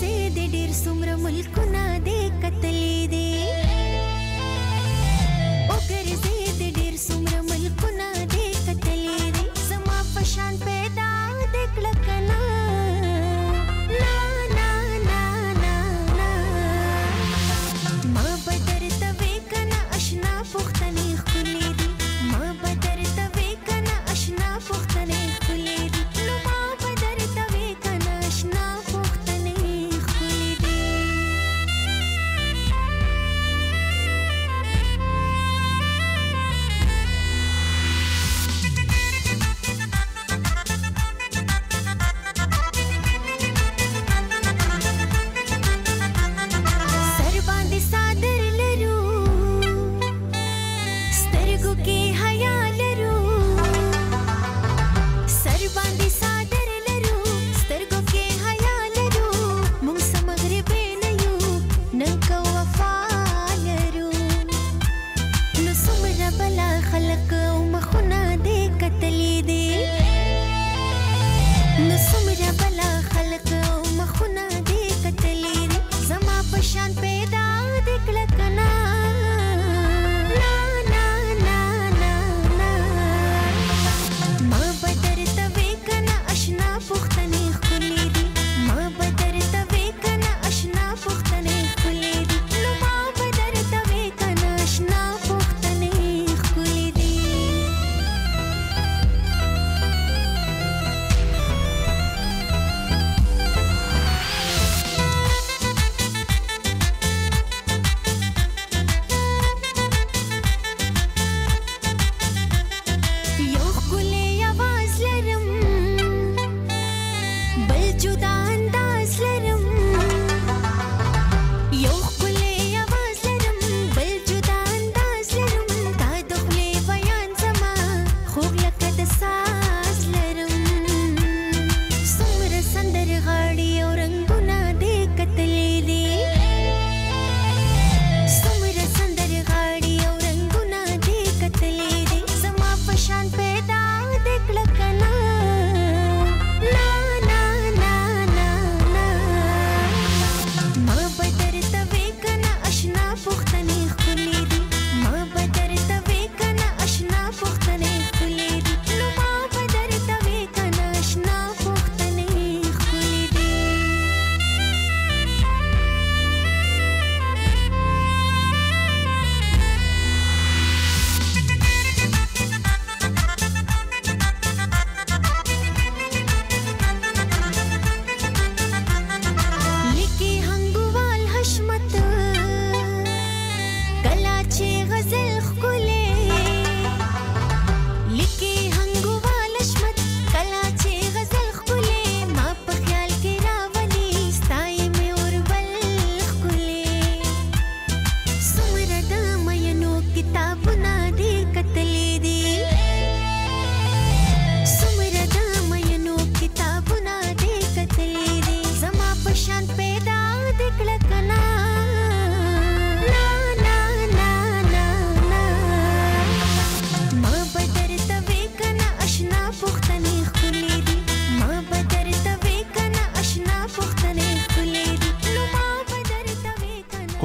زه د ډیر څومره ملکونه دې قتلې دي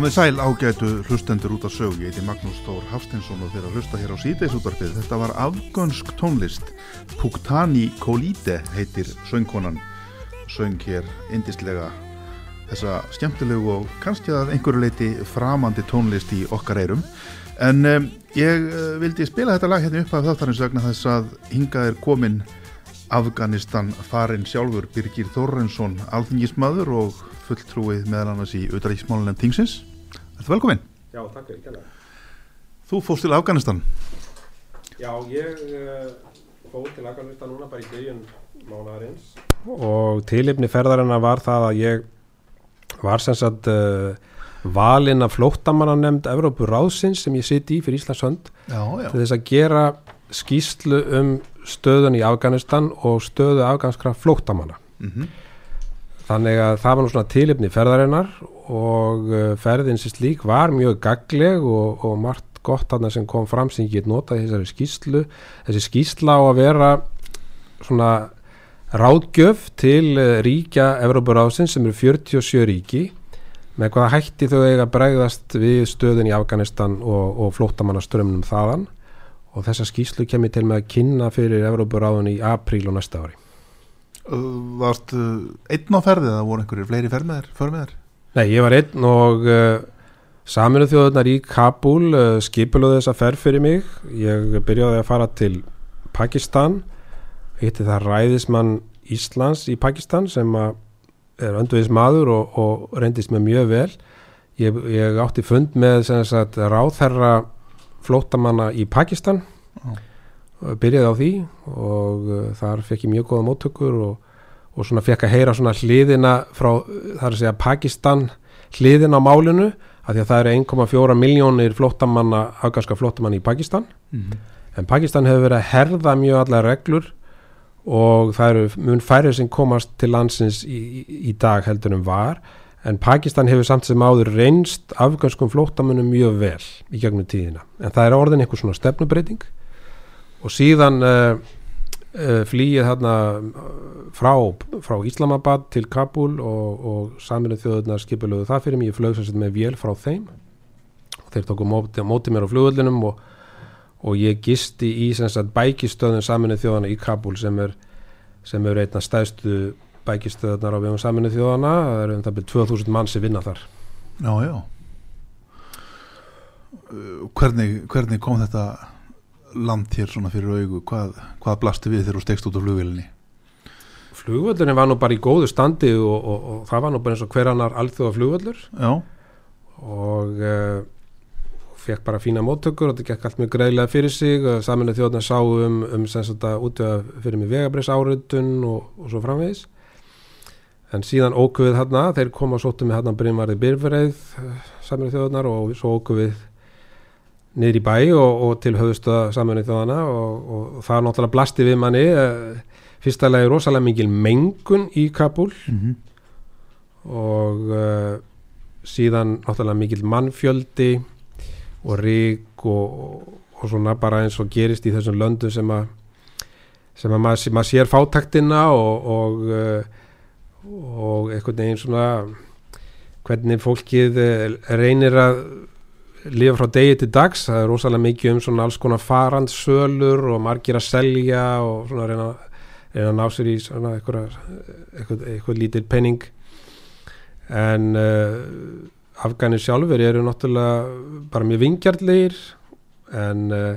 Komið sæl ágætu hlustendur út af sög, ég heiti Magnús Tór Hafstinsson og þeirra hlusta hér á síðdeisútarfið. Þetta var afgönsk tónlist, Puktani Kolíte heitir söngkonan, söng hér indislega þessa skemmtilegu og kannski að einhverju leiti framandi tónlist í okkar eirum. En um, ég eh, vildi spila þetta lag hérna upp af þáttarins vegna þess að hingað er komin Afganistan farin sjálfur Birgir Þorrensson alþingismadur og fulltrúið meðal annars í auðrækismálunan Tingsins Þetta velkomin. Já, takk fyrir kæla. Þú fóst til Afganistan. Já, ég eh, uh, fóð til Afganistan núna bara í dögin mánagarins. Og tilipni ferðarina var það að ég var sem sagt... Eh, uh, valin að flóttamanna nefnd Európu Ráðsins sem ég siti í fyrir Íslands hönd til þess að gera skýslu um stöðun í Afganistan og stöðu afganskra flóttamanna mm -hmm. þannig að það var nú svona tilipni ferðarinnar og uh, ferðin sem slík var mjög gagleg og, og margt gott þarna sem kom fram sem ég get notað í þessari skýslu þessi skýsla á að vera svona ráðgjöf til uh, ríkja Evrópuráðsins sem eru 47 ríki með hvaða hætti þau eiga að bregðast við stöðun í Afganistan og, og flóttamannaströmmnum þaðan. Og þessa skýslu kemur til með að kynna fyrir Evrópuráðun í apríl og næsta ári. Uh, einn á ferði eða voru einhverjir fleiri fermiðar, Nei, ég var einn og uh, saminu þjóðunar í Kabul uh, skipulöðu þessa ferð fyrir mig. Ég byrjaði að fara til Pakistan, hitti það ræðismann Íslands í Pakistan sem að er öndveðis maður og, og reyndist með mjög vel. Ég, ég átti fund með sagt, ráðherra flóttamanna í Pakistan og byrjaði á því og uh, þar fekk ég mjög góða móttökur og, og svona fekk að heyra svona hliðina frá, þar að segja Pakistan hliðina á málinu af því að það eru 1,4 miljónir flóttamanna, afganska flóttamanna í Pakistan. Mhm. en Pakistan hefur verið að herða mjög allar reglur og það eru mun færri sem komast til landsins í, í, dag heldur en var. En Pakistan hefur samt sem áður reynst afganskum flóttamönnum mjög vel í gegnum tíðina. En það er orðin eitthvað svona stefnubreiting og síðan uh, flýið þarna uh, frá, frá Íslamabad til Kabul og, og saminuð þjóðunar skipulöðu það fyrir mig, ég flög sagt með vél frá þeim. Og þeir tóku móti, móti mér á flugvöldunum og, og ég gisti í sagt bækistöðun saminuð þjóðana í Kabul sem er sem er einna stæðstu bækistöðunar á vegum saminuð þjóðana það eru um það byrjum 2000 mann sem vinna þar. Já, já. Uh, hvernig, hvernig kom þetta land hér svona fyrir augu hvað, hvað blasti við þegar þú stegst út á flugvélinni? Flugvöldurinn var nú bara í góðu standi og, og, og það var nú bara eins og hver annar alþjóða flugvöldur Já, og uh, fekk bara fína móttökur og þetta gekk allt mjög greiðlega fyrir sig. Saminlega þjóðna sá um, um útöða fyrir mig vegabriðs áriðun og, og svo framvegis. En síðan óku við þarna þeir koma og sóttu með þarna Brynvarði Byrfreið saminlega þjóðnar og svo óku við niður í bæ og, og til höfustöða saminlega þjóðana og, og, það náttúrulega blasti við manni uh, fyrsta lagi rosalega mikil mengun í Kabul mm og uh, síðan náttúrulega mikill mannfjöldi og rík og, og svona bara eins og gerist í þessum löndum sem að sem að maður, maður sér fátaktina og og, uh, og einhvern veginn svona hvernig fólkið eh, reynir að lifa frá degi til dags. Það er rosalega mikið um svona alls konar farandsölur og margir að selja og svona reyna, reyna að ná sér í svona eitthvað, eitthvað, eitthvað lítil penning en uh, Afganir sjálfur eru náttúrulega bara mjög vingjartlegir en, uh,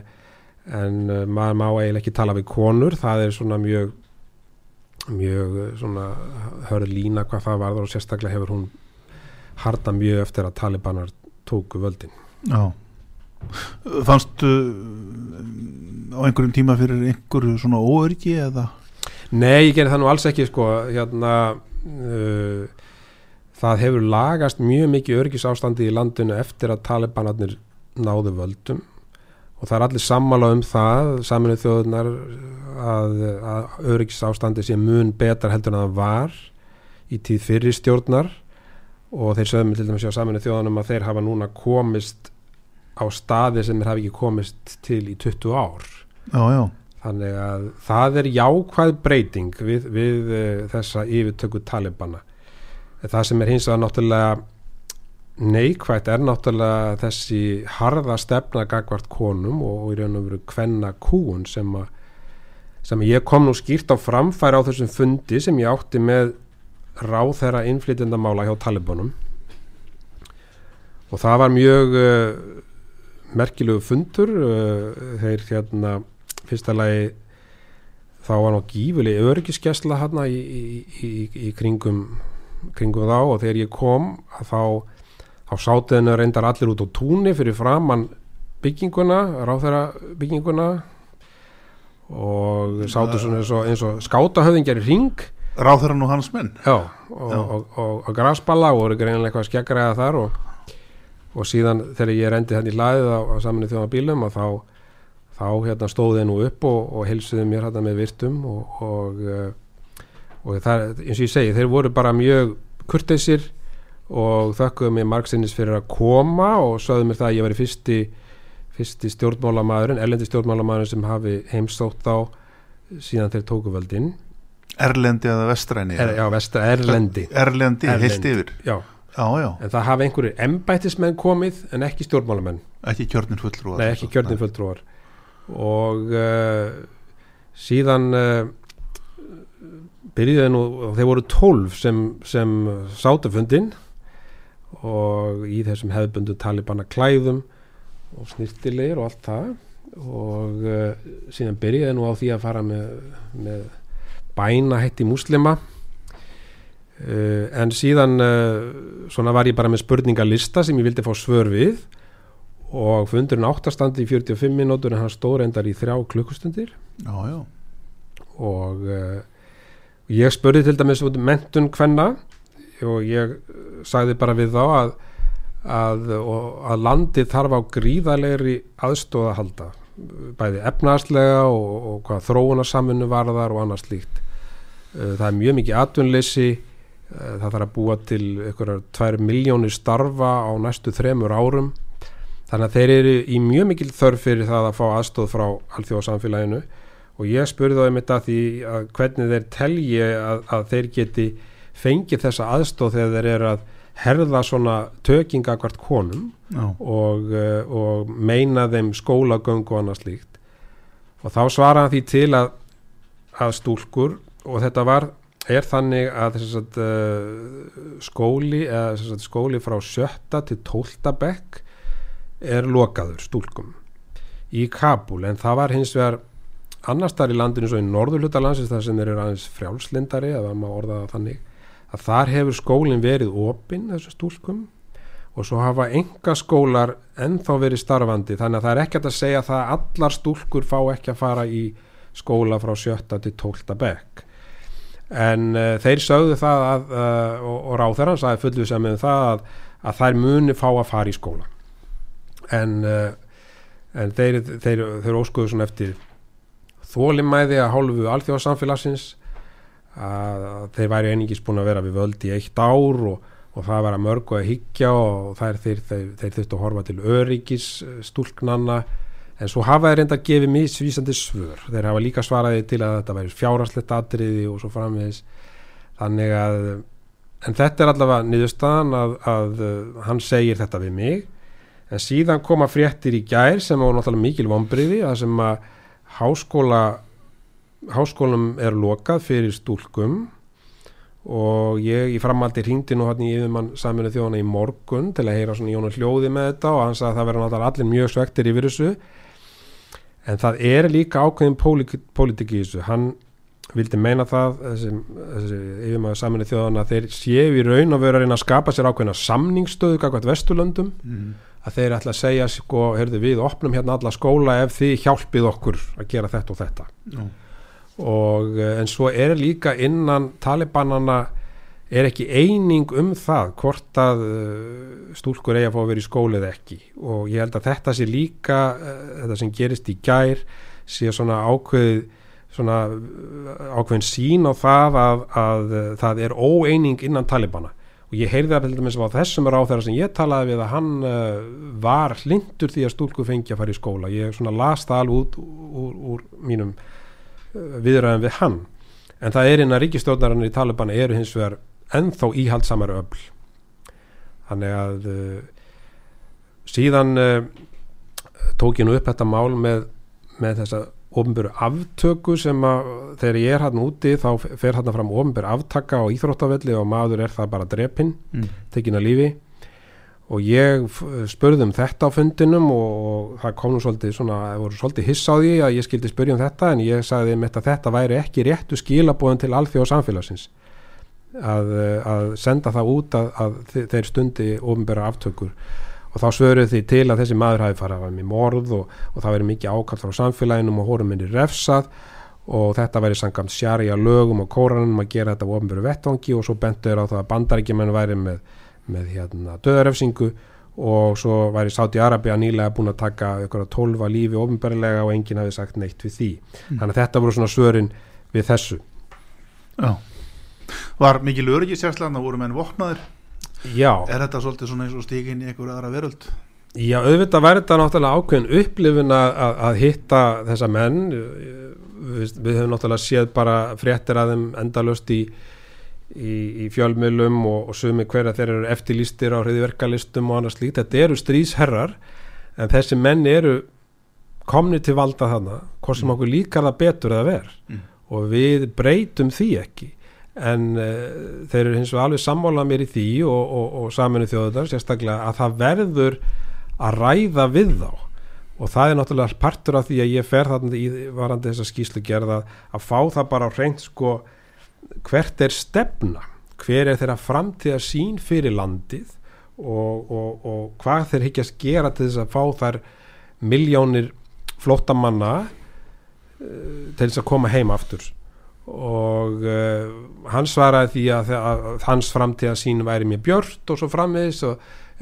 en uh, maður má eiginlega ekki tala við konur. Það er svona mjög mjög svona hörð lína hvað það varður og sérstaklega hefur hún harda mjög eftir að talibanar tóku völdin já. Fannstu á einhverjum tíma fyrir einhverju svona óörgi eða? Nei, ég gerir það nú alls ekki sko. Hérna uh, það hefur lagast mjög mikið örgisástandi í landinu eftir að talibanarnir náðu völdum. Og það er allir sammála um það saminu þjóðunar að, að örgisástandi sé mun betra heldur en það var í tíð fyrir stjórnar. Og þeir sögum til dæmis á saminu þjóðunum að þeir hafa núna komist á staði sem þeir hafi ekki komist til í 20 ár. Já, já, Þannig að það er jákvæð breyting við, við uh, þessa yfirtöku talibana. Það sem er hins vegar náttúrulega neikvægt er náttúrulega þessi harða stefna gagvart konum og, og í raun og veru kvenna kúun sem að sem ég kom nú skýrt á framfæri á þessum fundi sem ég átti með ráð þeirra innflytjendamála hjá talibanum. Og það var mjög uh, merkilegu fundur uh, þeir hérna fyrsta lagi þá var ná gífuleg örgiskesla hérna í, í, í, í kringum, kringum þá og þegar ég kom að þá, þá sátiðinu reyndar allir út á túnni fyrir framann bygginguna, ráþæra bygginguna og sátu svona eins og, eins og skátahöfðingjar í ring Ráþæran og hans menn? Já, og, og, og, grasballa og voru greinlega eitthvað skeggræða þar og, og síðan þegar ég rendi henni í hlaðið á, á saminu þjóða bílum að þá, þá hérna stóði nú upp og, og heilsuði mér hérna með virtum og, og, eh, og það, eins og ég segi, þeir voru bara mjög kurteisir og þökkuðu mér margsinnis fyrir að koma og sögðu mér það að ég væri fyrsti fyrsti stjórnmálamæðurinn, erlendi stjórnmálamæðurinn sem hafi heimstótt á síðan þeir tóku völdin. Erlendi eða vestræni er, já, vestra erlendi. Erlendi, Erlendi. heilt yfir. já, Já, já, en það hafi einhverjir embættismenn komið en ekki stjórnmálamenn. Ekki kjörnir fulltrúar. Nei, ekki kjörnum fulltrúar. Og uh, síðan uh, byrjuði nú þeir voru tólf sem, sem sátu fundin og í þessum hefðbundu talibana klæðum og snirtilegir og allt það. Og uh, síðan byrjuði nú á því að fara með, með bæna hætti múslima uh, en síðan uh, svona var ég bara með spurningalista sem ég vildi fá svör við og fundurinn áttastandi í 45 minútur en hann stóð reyndar í þrjá klukkustundir. Já, já, og uh, ég spurði til dæmis mentun hvenna og ég sagði bara við þá að, að, að landið þarf á gríðalegri aðstóð að halda bæði efnaðslega og, og hvað þróunarsamvinnu varðar og annað slíkt. Uh, það er mjög mikið atvinnleysi það þarf að búa til einhverjar tvær miljónir starfa á næstu þremur árum. Þannig að þeir eru í mjög mikil þörf fyrir það að fá aðstóð frá alþjóðsamfélaginu og ég spurði þá einmitt að því að hvernig þeir telji að, að þeir geti fengið þessa aðstóð þegar þeir eru að herða svona tökinga hvert konum og, uh, og meina þeim skólagöng og annað slíkt. Og þá svaraði því til að, að stúlkur og þetta var er þannig að sagt, uh, skóli eða sagt, skóli frá sjötta til tólta bekk er lokaður stúlkum í Kabul en það var hins vegar annars þar í landinu svo í norðurluta landsins þar sem þeir eru aðeins frjálslindari þannig að þar hefur skólinn verið opinn þessu stúlkum og svo hafa enga skólar ennþá verið starfandi. Þannig að það er ekkert að segja að allar stúlkur fá ekki að fara í skóla frá sjötta til tólta bekk en uh, þeir sögðu það að, uh, og, og ráþeran sagði fullu sem með það að, að þær muni fá að fara í skóla en, uh, en þeir, þeir, þeir óskuðu svona eftir þólimæði að hálfu alþjóðsamfélagsins að, þeir væri einingis búin að vera við völd í eitt ár og, og það var að mörgu að higgja og þær þeir, þeir þurftu að horfa til öryggis stúlknanna en svo hafa þeir reynda gefa misvísandi svör. Þeir hafa líka svaraði til að þetta væri fjárarslegt atriði og svo framvegis. Þannig að en þetta er allavega niðurstaðan að, að uh, hann segir þetta við mig. En síðan koma fréttir í gær sem á náttúrulega mikil vombriði að sem að háskóla háskólum er lokað fyrir stúlkum. Og ég í framaldi hringdi nú hann í yfirmann saminu þjóðana í morgun til að heyra svona Jónar hljóði með þetta og hann sagði að það verður náttúrulega allir mjög svektir yfir þessu en það er líka ákveðin pólitik í þessu. Hann vildi meina það þessi, þessi yfirmann saminu þjóðana þeir séu í raun og veru að reyna að skapa sér ákveðina samningsstöðu kakvært Vesturlöndum. Mm. að þeir ætla að segja sko, heyrðu við opnum hérna alla skóla ef þið hjálpið okkur að gera þetta og þetta. Já, og eh, en svo er líka innan talibanana er ekki eining um það hvort að uh, stúlkur eigi að fá að vera í skóli eða ekki? Og ég held að þetta sé líka uh, þetta sem gerist í gær sé svona ákveð svona uh, ákveðin sín á það að, að það er óeining innan talibana. Og ég heyrði það til dæmis á þessum ráð sem ég talaði við að hann var hlindur því að stúlku fengi að fara í skóla. Ég svona las það alveg út úr, úr mínum viðræðum við hann. En það er innan ríkistjórnarinn í talibana eru hins vegar ennþá íhaldsamari öll þannig að uh, síðan uh, tók ég nú upp þetta mál með, með þessa ofnböru aftöku sem að þegar ég er hann úti þá fer hann fram ofnböru aftaka á íþróttavelli og maður er það bara drepinn mm. tekin að lífi. Og ég f- spurði um þetta á fundinum og, og það kom nú svolítið svona, það voru svolítið hiss á því að ég skildi spyrja um þetta en ég sagði mitt að þetta væri ekki réttu skilabóðin til alþjóð samfélagsins að, að senda það út að, að þe- þeir stundi ofnbæra aftökur. Og þá svöruðu því til að þessi maður hafi farið að með morð og, og það veri mikið ákall frá samfélaginum og hórum minni refsað. Og þetta væri samkvæmt sjarja lögum og kóranum að gera þetta ofnbjörðu vettvangi og svo bentur á það að bandaríkjumenn væri með, með hérna, döðarefsingu og svo væri Sáti Arabia nýlega búin að taka ykkur að tólfa lífi ofnbjörðlega og enginn hafi sagt neitt við því. Þannig að þetta voru svona svörin við þessu. Já. Var mikil öryggisjærslan að voru menn vopnaðir? Já, Er þetta svolítið svona eins og stík inn í einhver aðra veröld? Já, auðvitað væri þetta náttúrulega ákveðin upplifun að, að, að hitta þessa menn við, við höfum náttúrulega séð bara fréttir að þeim endalust í, í, í fjölmjölum og, og sumi hverja þeir eru eftirlýstir á hriðverkalistum og annars slíkt, þetta eru stríðsherrar en þessi menn eru komni til valda þarna hvort sem okkur líkar það betur eða ver Mm. og við breytum því ekki en uh, þeir eru hins vegar alveg sammálað mér í því og, og, og saminu þjóðunar sérstaklega að það verður að ræða við þá. Og það er náttúrulega partur af því að ég fer þarna í varandi þessa skýslu gerða að fá það bara á reynd sko hvert er stefna? Hver er þeirra framtíða sín fyrir landið? Og, og, hvað þeir hyggjast gera til þess að fá þær miljónir flóttamanna uh, til þess að koma heim aftur og uh, hann svaraði því að, að, að hans framtíða sín væri mjög björt og svo frammiðis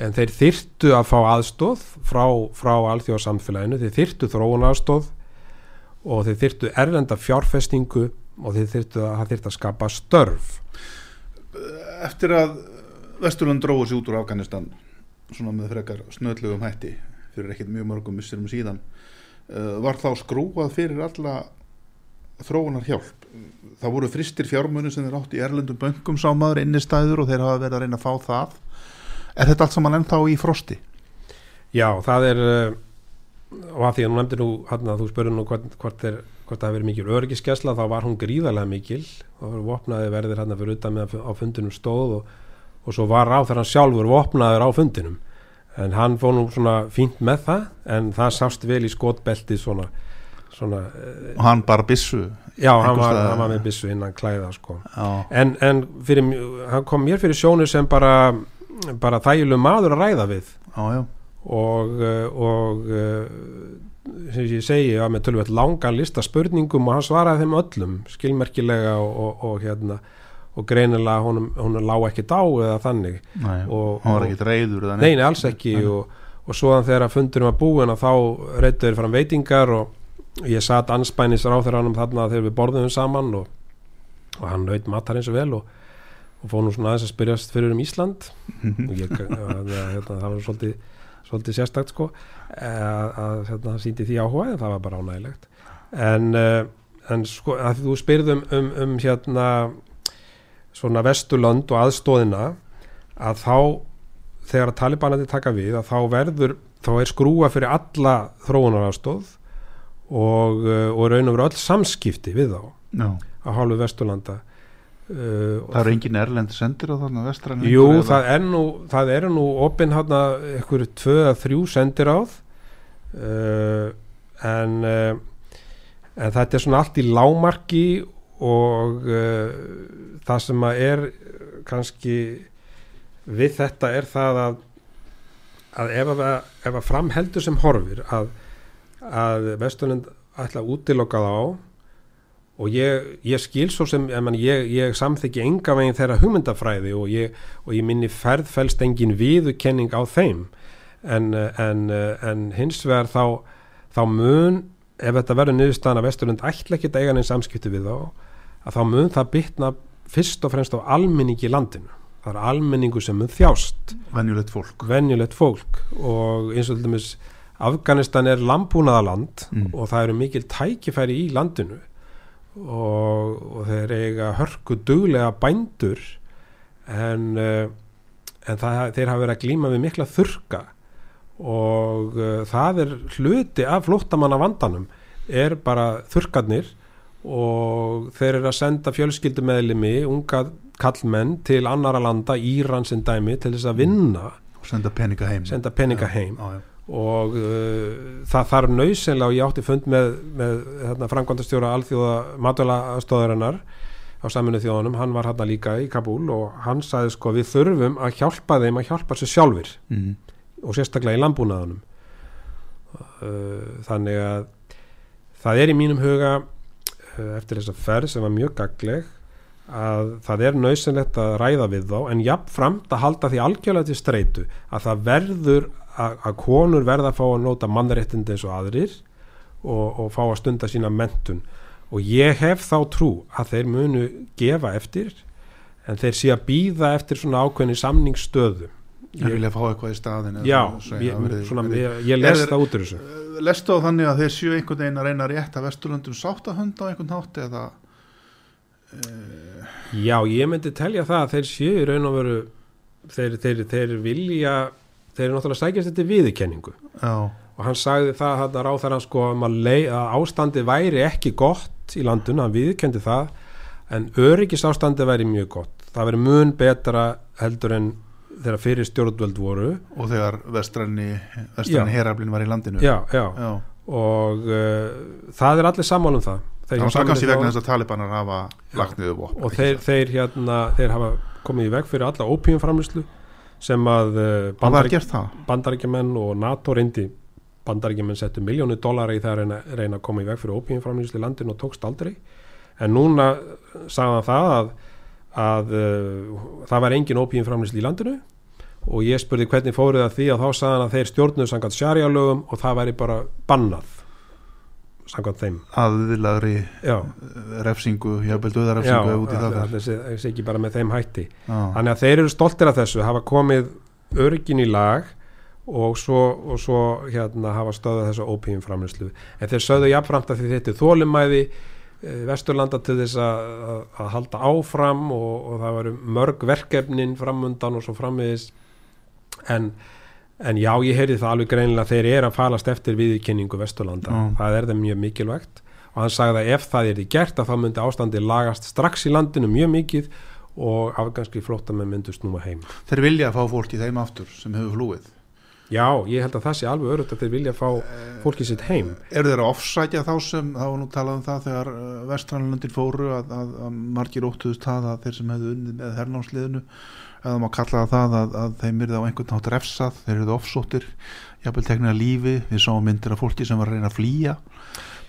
en þeir þyrtu að fá aðstóð frá, frá alþjóðsamfélaginu, þeir þyrtu þróun aðstóð og þeir þyrtu erlenda fjárfestingu og þeir þyrtu að, að þyrtu að skapa störf. Eftir að Vesturland dróðu sér út úr Afganistan svona með frekar snöðlugum hætti fyrir ekkert mjög mörgum missurum síðan uh, var þá skrúað fyrir alla þróunar hjálp það voru fristir fjármunni sem þeir átt í erlendum böngum sá maður innistæður og þeir hafa verið að reyna að fá það. Er þetta allt saman ennþá í frosti? Já, það er uh, og að því að nú nefndir nú hann að þú spurði nú hvort, hvort, er, hvort það hefur verið mikil örgiskesla þá var hún gríðarlega mikil. Þá var vopnaði verðir hann fyrir utan með á fundinum stóð og, og svo var ráð þegar hann sjálfur vopnaður á fundinum. En hann fór nú svona fínt með það en það sást vel í skotbelti svona, svona og hann bara bissu já, hann var, hann var með byssu innan klæða sko. En, en fyrir, hann kom mér fyrir sjónir sem bara, bara þægileg maður að ræða við. Já, já, og, uh, og uh, sem ég segi að með tölvöld langan lista spurningum og hann svaraði þeim öllum skilmerkilega og, og, og hérna og greinilega hún, hún lág ekki dá eða þannig. Nei, Og- hann var ekkit reyður eða nei, neitt. nei, alls ekki Nei. og, og svoðan þegar að fundurum var búin að þá reyttuður fram veitingar og ég satt anspænis ráþuranum þarna þegar við borðum saman og, og hann naut matar eins og vel og, og fór nú svona aðeins að spyrjast fyrir um Ísland. Og ég, að, hérna, það var svolítið, svolítið sérstakt sko. Að, að hérna, það síndi því áhuga en það var bara ánægilegt en, uh, en sko að þú spyrðum um, um hérna svona vesturlönd og aðstóðina að þá þegar talibanandi taka við að þá verður þá er skrúa fyrir alla þróunarafstóð og, uh, og raun og veru öll samskipti við þá Já, á hálfu vesturlanda. Uh, það eru engin erlend sendir á þarna vestræn Jú, það er nú, það eru nú opinn hann að ykkur tvö að þrjú sendir áð uh, en uh, en þetta er svona allt í lámarki og uh, það sem að er kannski við þetta er það að að ef að, ef að framheldur sem horfir að, að Vesturlund ætla að útiloka þá og ég, ég skil svo sem ég, ég, ég samþykki enga veginn þeirra hugmyndafræði og ég, og ég minni ferðfælst engin viðurkenning á þeim. En, en, en hins vegar þá, þá mun ef þetta verður niðurstaðan að Vesturlund ætla ekki að eiga neins samskipti við þá að þá mun það bytna fyrst og fremst á almenningi í landinu. Það er almenningu sem mun þjást. Venjulegt fólk. Fólk. Og eins og til dæmis Afganistan er landbúnaðaland Mm. og það eru mikil tækifæri í landinu og, og þeir eiga hörku duglega bændur en, uh, en það, þeir hafa verið að glíma við mikla þurka og uh, það er hluti af flóttamanna vandanum er bara þurkarnir og þeir eru að senda fjölskyldumeðlimi unga kallmenn til annara landa, Íran sem dæmi til þess að vinna, og senda peninga heim senda peninga heim já, já. Og uh, það þarf nöysenlega og ég átti fund með, með hérna, framkvæmdastjóra alþjóða matvælaðstóðarinnar á saminu þjóðunum, hann var hérna líka í Kabul og hann sagði sko við þurfum að hjálpa þeim að hjálpa sér sjálfur Mhm. og sérstaklega í landbúnaðunum uh, þannig að það er í mínum huga uh, eftir þessa ferð sem var mjög gagleg að það er nöðsynlegt að ræða við þá en jafnframt að halda því algjörlega til streitu að það verður að, konur verða að fá að nota mannréttindi eins og aðrir og, og fá að stunda sína mentun og ég hef þá trú að þeir munu gefa eftir en þeir sé að býða eftir svona ákveðni samningsstöðu. Ég vilja fá eitthvað í staðin já, ég, verið- svona, ég, ég les það út úr þessu. Lestu á þannig að þeir séu einhvern veginn að reyna að rétta Vesturlöndum sáttahund á einhvern hátt eða Já, ég myndi telja það að þeir séu raun og veru þeir, þeir, þeir vilja þeir eru náttúrulega sækjast þetta viðurkenningu. Já, og hann sagði það þar hann sko að, að ástandi væri ekki gott í landinu, hann viðurkendi það en öryggisástandi væri mjög gott. Það væri mun betra heldur en þegar fyrir stjórnvöld voru. Og þegar vestræni Já. heraflin var í landinu. Já, já, já. og uh, það er allir sammála um það. Þeir var Sameinuðu kannski vegna þess að talibanar hafa lagt niður vopn. Og þeir, þeir hérna þeir hafa komið í veg fyrir alla ópíumframlýslu sem að það? Bandaríkjumenn og NATO reyndi bandaríkjumenn settu miljónu dólara í það að reyna, reyna að koma í veg fyrir ópíumframlýslu í landinu og tókst aldrei. En núna sagði hann það að, að uh, það var engin ópíumframlýslu í landinu. Og ég spurði hvernig fóruð það því að þá sagði hann að þeir stjórnuðu samkvæmt sjarjalögum og það væri bara bannað samkvæmt þeim aðlagri já, refsingu, jábel döðarefsingu út í það fer. það er ekki bara með þeim hætti Já. Þannig að þeir eru stoltir af þessu, hafa komið örgin í lag og svo, og svo hérna hafa stöðað þessu ópíum framlýslu. En þeir sögðu jafnframt að þetta er þólumæði eh, Vesturlanda til þess að, að, að halda áfram og, og það varu mörg verkefnin framundan og svo frammiðis en, en já, ég heyri það alveg greinilega að þeir eru að falast eftir viðkynningu Vesturlanda. Já. Það er þeim mjög mikilvægt og hann sagði að ef það er gert að þá myndi ástandi lagast strax í landinu mjög mikið og afganski flóttamenn myndu snúma heim. þeir vilja að fá fólk í þeim aftur sem hefur flúið Já, ég held að það sé alveg örugt að þeir vilja fá fólkið sitt heim. eru þeir að offsækja þá sem þá nú talað um það þegar vestranlöndin fóru að, að, að margir óttuðust það að þeir sem hefðu unnið með hernámsliðinu eða má kalla það að, að þeim yrði á einhvern nátt refsað, þeir eru offsóttir jafnvel teknir að lífi, við sáum myndir af fólki sem var að reyna að flýja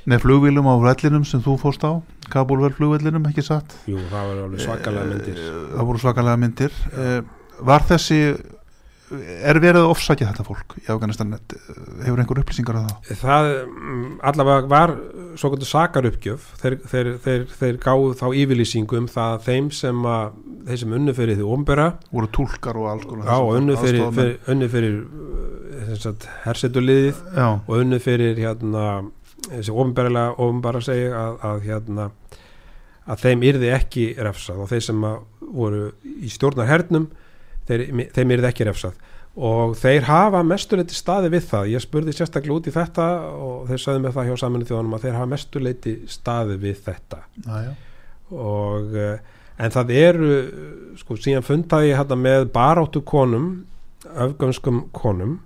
með flugvílum á vellinum sem þú fórst á Kabulverð flugvellinum, ekki satt? Jú, það alveg svakalega myndir. Eh, það voru svakalega myndir. Eh, var þessi er verið að offsækja þetta fólk í Afganistan? Hefur einhver upplýsingar af það? Það mm, allavega var svo kvöldu sakarupgjöf. Þeir, þeir, þeir, þeir gáðu þá yfirlýsingu um það að þeim sem, að, þeir sem unnu fyrir því ombera voru túlkar og alls konar Já, unnu fyrir, fyrir, unnu fyrir hersetuliðið já, og unnu fyrir hérna, þessi ofinbæra segja að, að hérna að þeim yrði ekki refsað. Og þeir sem að voru í stjórnarhernum þeir, þeim yrði ekki refsað. Og þeir hafa mestuleiti staði við það. Ég spurði sérstaklega út í þetta og þeir sagði með það hjá saminu þjóðanum að þeir hafa mestuleiti staði við þetta. Já. og eh, en það eru sko síðan fundaði ég hérna með baráttu konum öfgönskum konum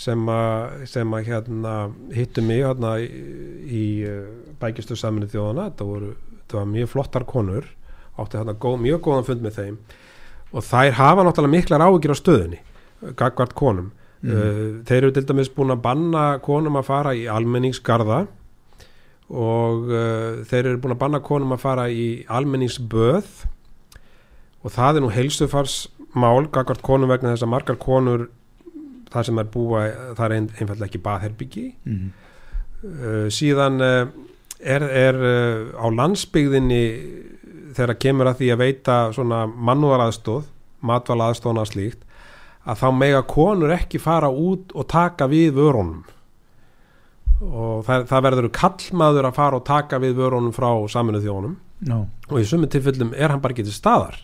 sem að, sem að hérna hittu mig hérna í, í bækistu saminu þjóðana þetta voru, þetta var mjög flottar konur. Átti hérna góð, mjög góðan fund með þeim og þær hafa náttúrulega miklar áhyggjur á stöðunni gagvart konum mm. þeir eru til dæmis búin að banna konum að fara í almenningsgarða og uh, þeir eru búin að banna konum að fara í almenningsböð og það er nú heilsufarsmál gagvart konum vegna þess að margar konur það sem er búa, það er ein, einfallega ekki baðherbyggi Mm. uh, síðan uh, er, er á landsbyggðinni þegar kemur að því að veita svona mannúðaraðstóð matvalaðstóðna slíkt að þá mega konur ekki fara út og taka við vörunum. Og það, það verður kallmaður að fara og taka við vörunum frá saminuð þjónum já, og í sumum tilfellum er hann bara til staðar.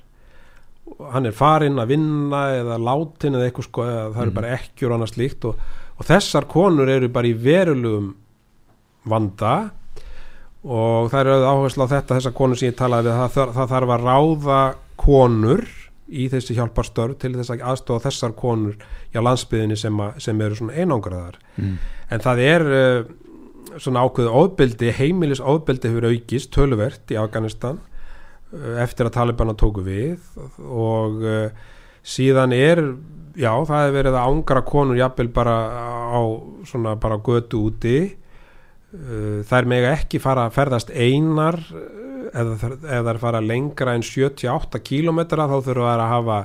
Hann er farinn að vinna eða látin eða eitthvað sko eða það eru bara ekkjur og annað slíkt. Og, og þessar konur eru bara í verulegum vanda og það eru áherslu á þetta þessar konur sem ég talaði við það, það, þarf að ráða konur í þessi hjálparstörf til þess að aðstofa þessar konur í landsbyðinni sem, að, sem eru svona einangraðar. Mm. en það er uh, svona ákveðu ofbeldi, heimilis ofbeldi hefur aukist töluvert í Afganistan uh, eftir að Talibana tóku við. Og uh, síðan er já, það er verið að ángra konur jafnvel bara á svona bara götu úti þær mega ekki fara að ferðast einar eða þær- ef þær fara lengra en 78 kílometra þá þurfa þær að hafa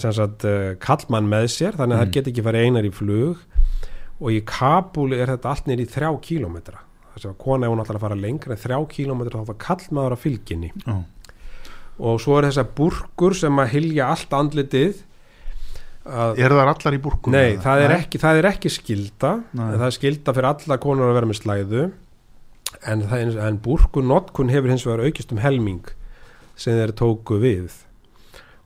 sagt uh, kallmann með sér þannig að þær get ekki farið einar í flug. Og í Kabul er þetta allt nýr í þrjá kílometra þess að kona ef hún ætlar að fara lengra en þrjá kílometra þá það kallmaður að fylginni Já. og svo er þessar burkur sem að hylja allt andlitið Er það allar í búrkum? Nei, það er, ekki, það er ekki skilda það er skilda fyrir alla konur að vera með slæðu. En, er, en búrkun notkun hefur hins vegar aukist um helming sem þeir tóku við.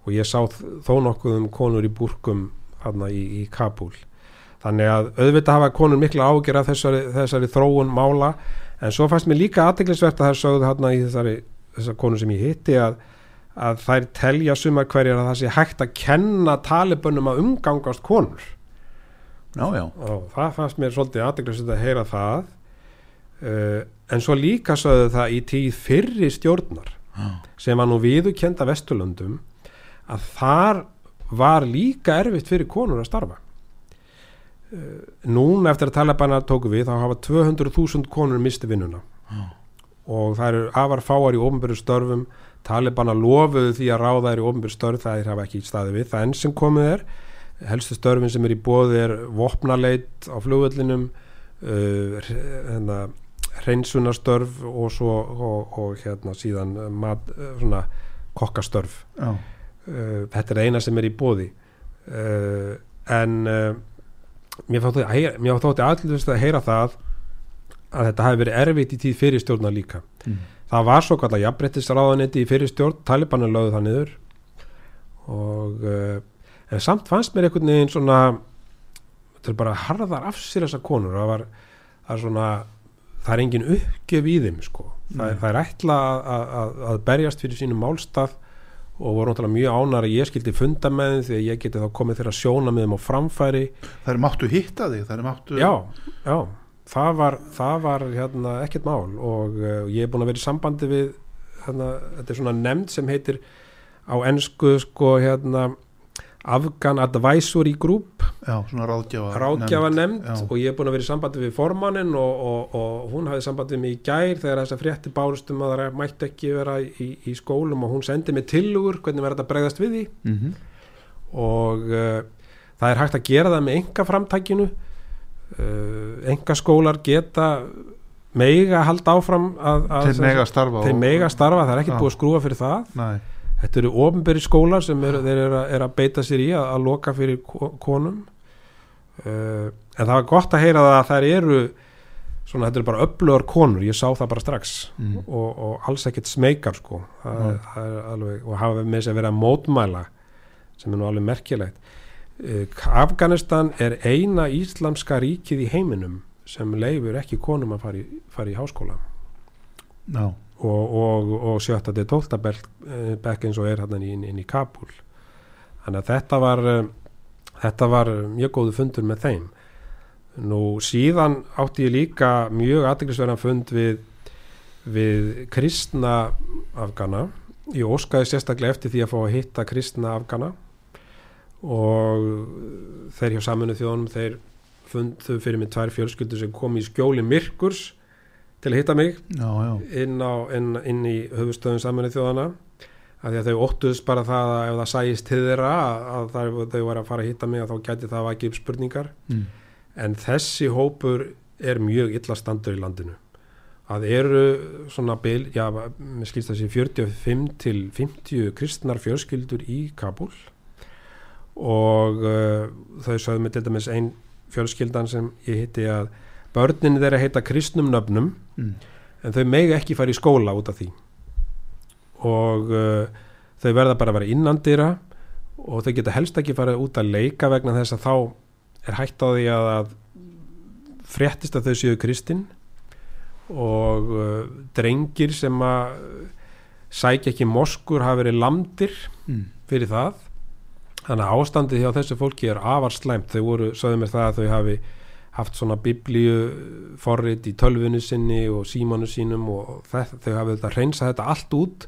Og ég sá þó nokkuð um konur í búrkum þarna í, í Kabul þannig að auðvitað hafa konur mikla ágjör af þessari, þessari þróun mála. En svo fannst mér líka aðteglisvert að það sögðu þarna í þessari, þessar konur sem ég hitti að, að þær telja sumar hverjar að það sé hægt að kenna talibönnum að umgangast konur. Já, já, og það fannst mér svolítið aðteglisvert að heyra það. Uh, en svo líka sögðu það í tíð fyrri stjórnar Já. sem var nú viðukenda Vesturlöndum að þar var líka erfitt fyrir konur að starfa. Uh, núna eftir að talabana tóku við þá hafa 200.000 konur misti vinnuna. Og það eru afar fáar í ofnbyrju störfum talibana lofuðu því að ráða er í ofnbyrju störf það er hafa ekki staði við. Það enn sem komið er helstu störfin sem er í bóði er vopnaleit á flugvöllinum uh, hérna, hreinsunarstörf og svo og, og hérna síðan mat, uh, svona kokkastörf. Uh, þetta er eina sem er í bóði uh, en uh, mér þótti, allir að heyra það að þetta hafi verið erfitt í tíð fyrirstjórna líka. Mm. Það var svo kallar jafnbrettisráðanetti í fyrirstjórn Talibanar lögðu það niður. Og uh, en samt fannst mér einhvern veginn svona þetta er bara harðar af sér þessar konur. Það var það er svona það er engin uppgjöf í þeim sko. það, er- það er ætla að, að, að- að berjast fyrir sínum málstað og voru náttúrulega mjög ánar að ég skildi funda með þeim því að ég geti þá komið þeirra sjóna með þeim á framfæri. Það er máttu hitta þig, það er máttu já, já það var, það var hérna, ekkert mál og uh, ég er búin að vera í sambandi við hérna, þetta er svona nefnd sem heitir á ennsku sko hérna Afghan Advisory Group já svona ráðgjafa ráðgjafa nefnd Já. og ég er búin að vera í sambandi við formannin og, og, og hún hafði sambandi við mig í gær þegar þess að frétti bárustum að það mætti ekki vera í, í skólum og hún sendi mig tillugur hvernig verður þetta bregðast við því Mhm. og uh, það er hægt að gera það með enga framtækinu enga skólar geta meiga halda áfram að, að Þeir mega starfa starfa, það er ekki Já. búið að skrúa fyrir það. Nei, þetta eru ofinberi skólar sem er, þeir eru að, er að beita sér í að, að loka fyrir ko- konum. Uh, en það var gott að heyra það að þær eru svona þetta eru bara öflugar konur ég sá það bara strax. Mm. og, og alls ekkert smekar sko. Það, er- það alveg, og hafa með þess að vera mótmæla sem er nú alveg merkilegt Afganistan er eina íslamska ríkið í heiminum sem leifur ekki konum að fara í, fara í háskóla. Já, og, og, og sjötta til tólta bekk eins og er hann inn, inn í Kabul þannig að þetta var eh, þetta var mjög góðu fundur með þeim. Nú síðan átti ég líka mjög aðeinsverðan fund við við kristna afgana. Ég óskaði sérstaklega eftir því að fá að hitta kristna afgana og þeir hjá saminu þjóðunum þeir fundu fyrir mig tvær fjölskyldur sem kom í skjóli myrkurs til að hitta mig já, já. inn, á, inn, inn í höfustöðum saminnið þjóðana af því að þau óttuðst bara það að ef það sæist til þeirra að, að það, þau var að fara að hitta mig að þá gæti það vakið upp spurningar Mm. en þessi hópur er mjög illa standur í landinu að eru svona bil, já, mér skilst þessi 45 til 50 kristnar fjölskyldur í Kabul og uh, þau sögðu mig til dæmis ein fjölskyldan sem ég hitti að börnin þeirra heita kristnum nöfnum Mm. en þau megi ekki fara í skóla út af því og uh, þau verða bara að vera innandýra og þau geta helst ekki fara út að leika vegna þess að þá er hægt á því að, að fréttist að þau séu kristinn og uh, drengir sem að sækja ekki moskur hafa verið lamdir Mm. fyrir það þannig að ástandið hjá þessu fólki er afar slæmt þau voru, sögðu mér það að þau hafi haft svona biblíu forrit í tölvunu sinni og símanu sínum og það, þau hafi þetta reynsa þetta allt út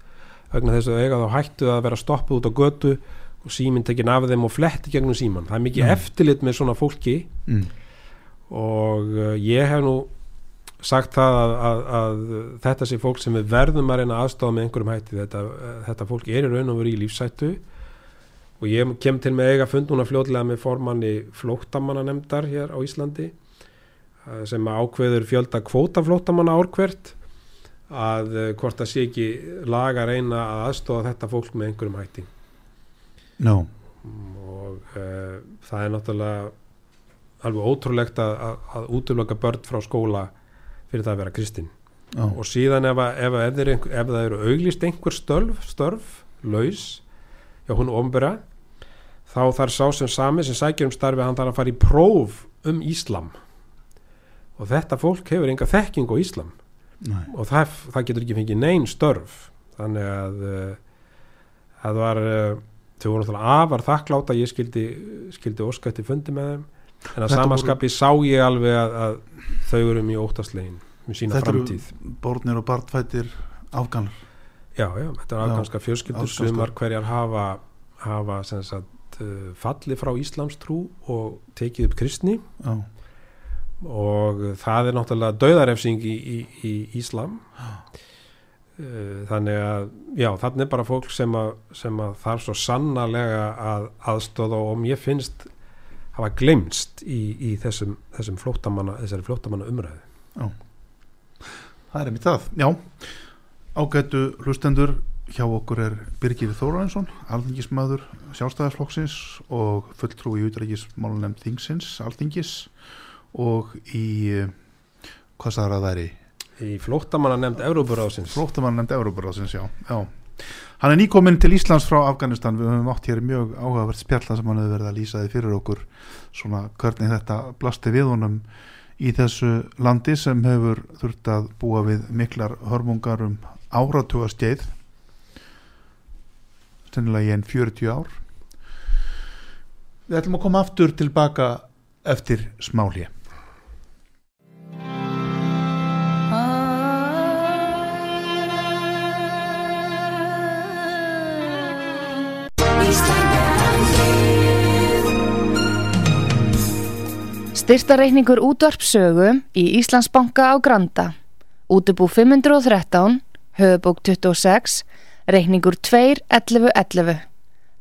vegna þess að eiga þá hættu að vera stoppuð út á götu og síminn tekin af þeim og fletti gegnum síman það er mikið Já. eftirlit með svona fólki mm. og uh, ég hef nú sagt það að, að, að þetta sé fólk sem við verðum að reyna aðstofa með einhverjum hætti þetta, uh, þetta fólk er í raun og verið í lífsættu og ég kem til með eiga fund núna fljótlega með formanni flóttamanna nefndar hér á Íslandi uh, sem ákveður fjölda kvóta flóttamanna árkvert að uh, hvort það sé ekki laga reyna að aðstofa þetta fólk með einhverjum hætti no. og uh, það er náttúrulega alveg ótrúlegt að, að, að útlöka börn frá skóla fyrir það að vera kristinn Já. og síðan ef, ef, ef, ef það eru auglist einhver störf, störf laus hjá hún ombera þá þarf sá sem sami sem sækir um starfi hann þarf að fara í próf um Íslam. Og þetta fólk hefur enga þekking á Íslam. Nei. og það, það getur ekki fengið neyn störf. Þannig að það var uh, þau voru náttúrulega afar þakklátt að ég skildi, skildi óskætti fundi með þeim. En að Þetta samaskapi sá ég alveg að, að þau eru mjög óttaslegin með sína Þetta eru framtíð. Bórnir og barnfættir afganar. Já, já, þetta er Já, afganska fjölskyldur afganskar. sumar hverjar hafa, hafa sem sagt, uh, falli frá Íslamstrú og tekið upp kristni. Já, og það er náttúrulega dauðarefsing í, í, í Íslam. Eh, þannig að já, þannig er bara fólk sem að, sem að þarf svo sannarlega að aðstóða og mér finnst hafa glemst í, í þessum, þessum flóttamanna, þessari flóttamanna umræðu það er einmitt það. Já, ágættu hlustendur hjá okkur er Birgir Þóraðinsson alþingismæður sjálfstæðarflokksins og fulltrú í útrækismálunemnd þingsins, alþingis og í hvað sagður að það er í? Í flóttamanna nefnd Európuráðsins flóttamann nefnd Európaráðsins, já, já. Hann er nýkominn til Íslands frá Afganistan, við höfum átt hér mjög áhugavert spjalla sem hann hefur verið að lýsa því fyrir okkur svona hvernig þetta blasti við honum í þessu landi sem hefur þurft að búa við miklar hörmungar um áratuga skeið stennilega í enn 40 ár Við ætlum að koma aftur tilbaka eftir smáli Styrtareikningur útvarpsögu í Íslandsbanka á Granda. Útubú 513, höfubók 26, reikningur 2.11.11.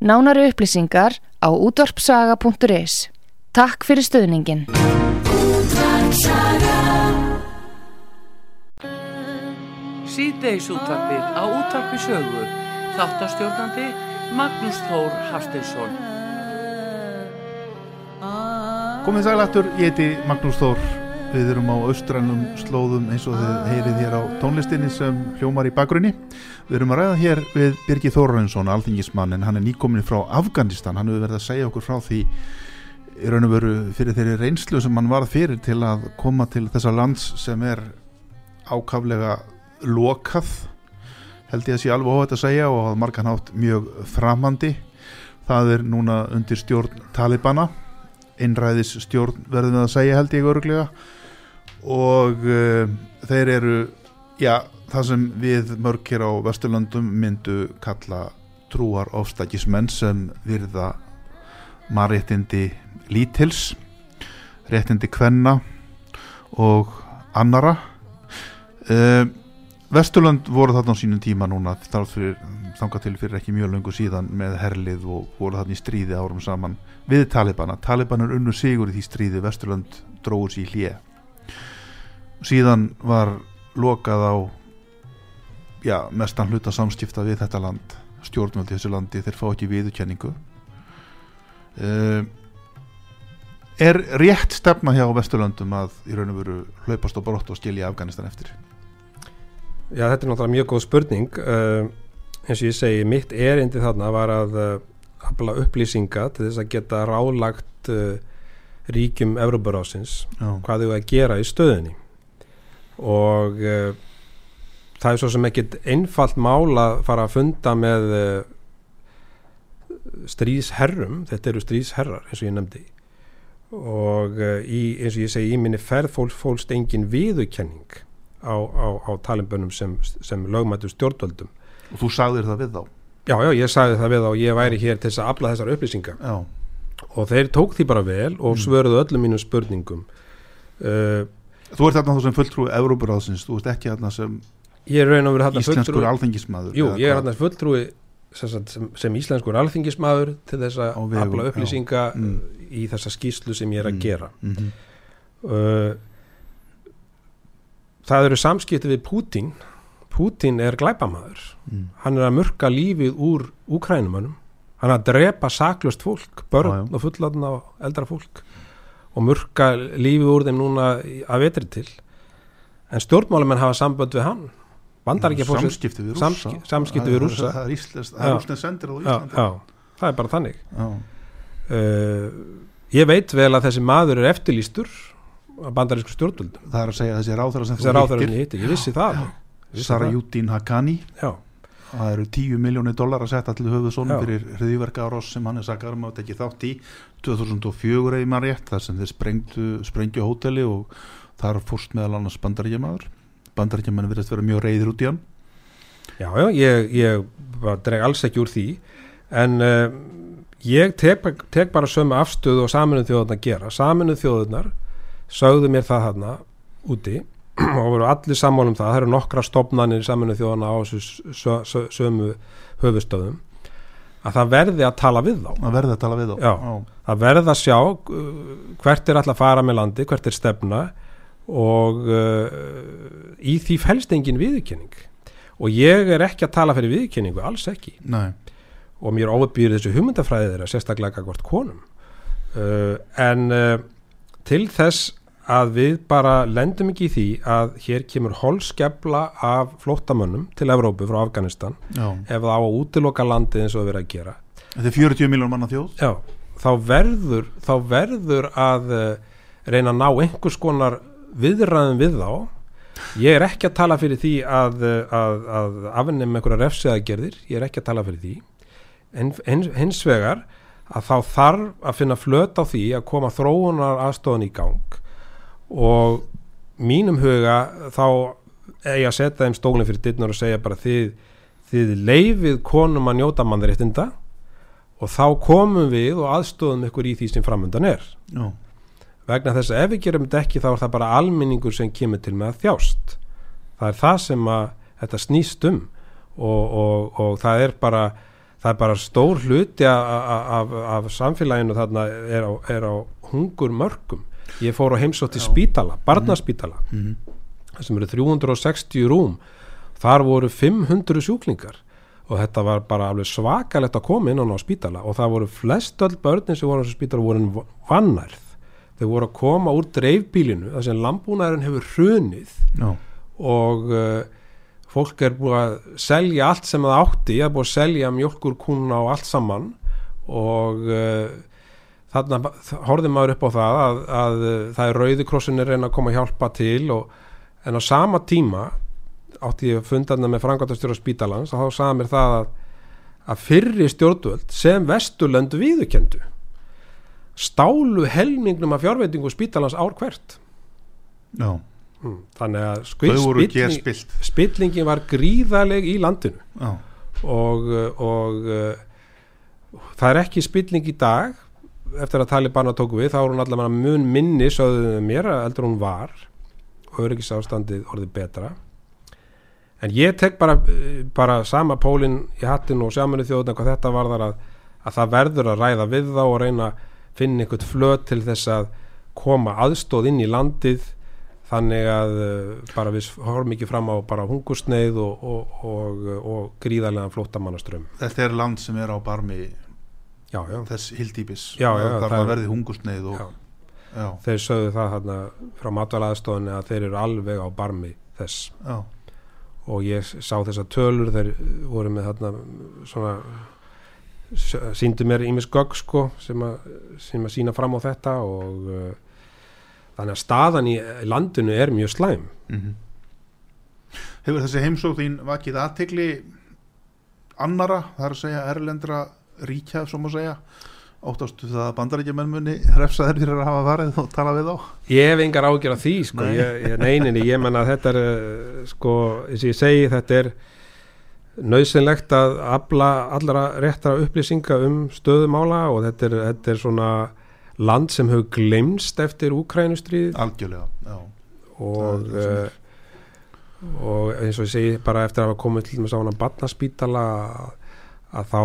Nánari upplýsingar á útvarpsaga.is. Takk fyrir stöðningin. Síðdeis útvarpið á útvarpi sögu. Þáttastjórnandi Magnús Þór Hafsteinsson. Komið sælættur, ég heiti Magnús Þór Við erum á austrænum slóðum eins og þið heyrið hér á tónlistinni sem hljómar í bakgrunni Við erum að ræða hér við Birgir Þórarinsson, alþingismann en hann er nýkomin frá Afganistan. Hann hefur verið að segja okkur frá því í raun og veru fyrir þeirri reynslu sem hann varð fyrir til að koma til þessa lands sem er ákaflega lokað held ég að sé alveg óhætt að segja og að margan hátt mjög framandi. Það er núna undir stjórn Talibana einræðis stjórn verðum við að segja held ég öruglega og uh, þeir eru já, það sem við mörg hér á Vesturlöndum myndu kalla trúar ofstækismenn sem virða marréttindi lítils réttindi kvenna og annara uh, Vesturlönd voru þarna á sínum tíma núna þangað til fyrir ekki mjög löngu síðan með herlið og voru þarna í stríði árum saman við Talibana. Taliban er unnu sigur í því stríði, Vesturlönd dróður sér í hlje. Síðan var lokað á já, mestan hluta samskipta við þetta land, stjórnvöldi þessu landi, þeir fá ekki viðurkenningu. Uh, er rétt stefna hjá Vesturlöndum að í raun og veru hlaupast og brott og skilja Afganistan eftir? Já, þetta er náttúrulega mjög góð spurning uh, eins og ég segi, mitt erindi þarna var að uh, afla upplýsinga til þess að geta rálagt uh, ríkjum Európarásins hvað þau að gera í stöðunni og uh, það er svo sem ekkit einfalt mál að fara að funda með uh, stríðsherrum. Þetta eru stríðsherrar eins og ég nefndi. Og uh, í, eins og ég segi í minni ferð fólk, fólst engin viðurkenning á, á, á talimbönum sem, sem lögmættu stjórnvöldum. Og þú sagðir það við þá? já, já, ég sagði það við þá. Ég væri hér til þess að afla þessar upplýsingar. Já, og þeir tók því bara vel og svöruðu öllum mínum spurningum. Uh, þú ert þarna þú sem fulltrúi Evrópuráðsins, þú ert ekki þarna sem ég er raun og verið þarna íslenskur fulltrúi alþengismadur jú, ég er hvað? þarna fulltrúi sem, sem, sem íslenskur alþingismadur til þess að afla upplýsinga Mm. í þessa skýslu sem ég er að Mm. gera Mhm. uh, það eru samskipti við Pútín Pútín er glæpamaður Mm. hann er að murka lífið úr úkrænumönnum hann er að drepa saklust fólk börn já. og fullatna og eldra fólk og murka lífið úr þeim núna að vetri til en stjórnmálamenn hafa sambönd við hann að samskipti við Samski- samskipti við Rússa. það er Já. rússnes sendir á já, Íslandi. já, það er bara þannig. Já. uh, ég veit vel að þessi maður er eftirlýstur að bandarísku stjórnvöldum. Það er að segja þessi ráþara sem þú sem hittir. ég vissi það. Sarajúdín Haqqani. Já, það eru 10 miljónir dólar að setja til höfuð Já. svona fyrir hriðiverka áros sem hann er sakar um að tekja þátt í. 2004 eða maður rétt þar sem þeir sprengju hóteli og þar fórst meðal annars bandaríkjamaður bandaríkjaman virðist vera mjög reyðir út í hann. Já, já ég, ég dreg alls ekki úr því. En uh, ég tek, tek bara sömu afstöðu og saminuð þjóðurnar gera. Saminuð þjóðurnar sögðu mér það þarna úti og voru allir sammála um það. Það eru nokkra stopnanir saminuð þjóðurna á þessu sö- sö- sömu höfustöðum að það verði að tala við þá. Að verða að tala við þá. Já. það verði að sjá uh, hvert er alltaf að fara með landi, hvert er stefna og uh, í því felst engin viðurkenning. Og ég er ekki að tala fyrir viðurkenningu, alls ekki. Nei, og mér óbýr þessu hugmyndafræði þeirra sérstaklega hvort konum. Uh, en uh, til þess að við bara lendum ekki í því að hér kemur holskefla af flóttamönnum til Evrópu frá Afganistan já, ef það á að útiloka landið eins og við erum að gera. Þetta er 40 miljón manna þjóð. Já, þá verður, þá verður að uh, reyna að ná einhvers konar viðræðum við þá. Ég er ekki að tala fyrir því að, að, að afnum einhverja refsiðagerðir, ég er ekki að tala fyrir því. En hins, hins vegar að þá þarf að finna flöt á því að koma þróunar aðstofan í gang og mínum huga þá er ég að setja þeim stólinn fyrir dittnar og segja bara þið, þið leifið konum að njóta mannréttinda og þá komum við og aðstofum ykkur í því sem framöndan er já, vegna þess að ef við gerum þetta ekki þá er það bara almenningur sem kemur til með að þjást. Það er það sem að þetta snýst um. Og, og, og það er bara það er bara stór hluti af, af, af samfélaginu þarna er á, er á hungur mörgum ég fór á heimsótti spítala, barnaspítala Mhm. það sem eru 360 rúm. Þar voru 500 sjúklingar. Og þetta var bara alveg svakalegt að koma inn á spítala. Og það voru flest öll börnin sem voru á spítala voru vannærð þau voru að koma úr dreifbílinu þar sem landbúnaðurinn hefur hrunið já, og uh, fólk er búið að selja allt sem það átti, það er búið að selja mjölkurkúna og allt saman og uh, þarna horfði maður upp á það að, að uh, það er rauðikrossin er reyna að koma að hjálpa til og, en á sama tíma átti ég að funda þarna með frangatastjóra spítalans og þá sagði mér það að, að fyrri stjórnvöld sem vesturlöndu viðukendu stálu helmingnum af fjárveitingu spítalans ár hvert. Já. Mm, þannig að spilling, spillingin var gríðaleg í landinu. Já, og, og uh, það er ekki spilling í dag. Eftir að Talibana tóku við þá er hún allavega mun minni sögðu mér að eldur hún var. Og öryggis ástandið orðið betra. En ég tek bara, uh, bara sama pólinn í hattin og sjámanu þjóðna hvað þetta var þar að, að það verður að ræða við þá og reyna finna einhvern flöt til þess að koma aðstóð inn í landið þannig að uh, bara við horfum ekki fram á bara hungursneið og, og, og, og gríðarlega flóttamannaströmm þetta er land sem er á barmi já, já, þess hildýpis þar að er- verði hungursneið og, já. já, þeir sögðu það þarna frá matvælaðstofunni að þeir eru alveg á barmi þess. Já, og ég sá þessar tölur þeir voru með þarna svona síndu mér ímis gögg sko sem að, sem að sína fram á þetta og uh, þannig að staðan í landinu er mjög slæm. Mhm. Hefur þessi heimsók þín vakið aðtegli annara, það er að segja erlendra ríkja, svo má segja? Óttastu það að bandarækjumenn muni refsa þeir fyrir að hafa farið og tala við þá? Ég hef engar ágjör af því sko, Nei. ég, ég, neyninni, ég menna að þetta er uh, sko, eins og ég segi þetta er nöðsynlegt að afla allra réttara upplýsinga um stöðumála og þetta er, þetta er svona land sem hefur glemst eftir Úkrænustrið algjörlega, og, uh, og eins og ég segi bara eftir að hafa komið til að hana barnaspítala að þá,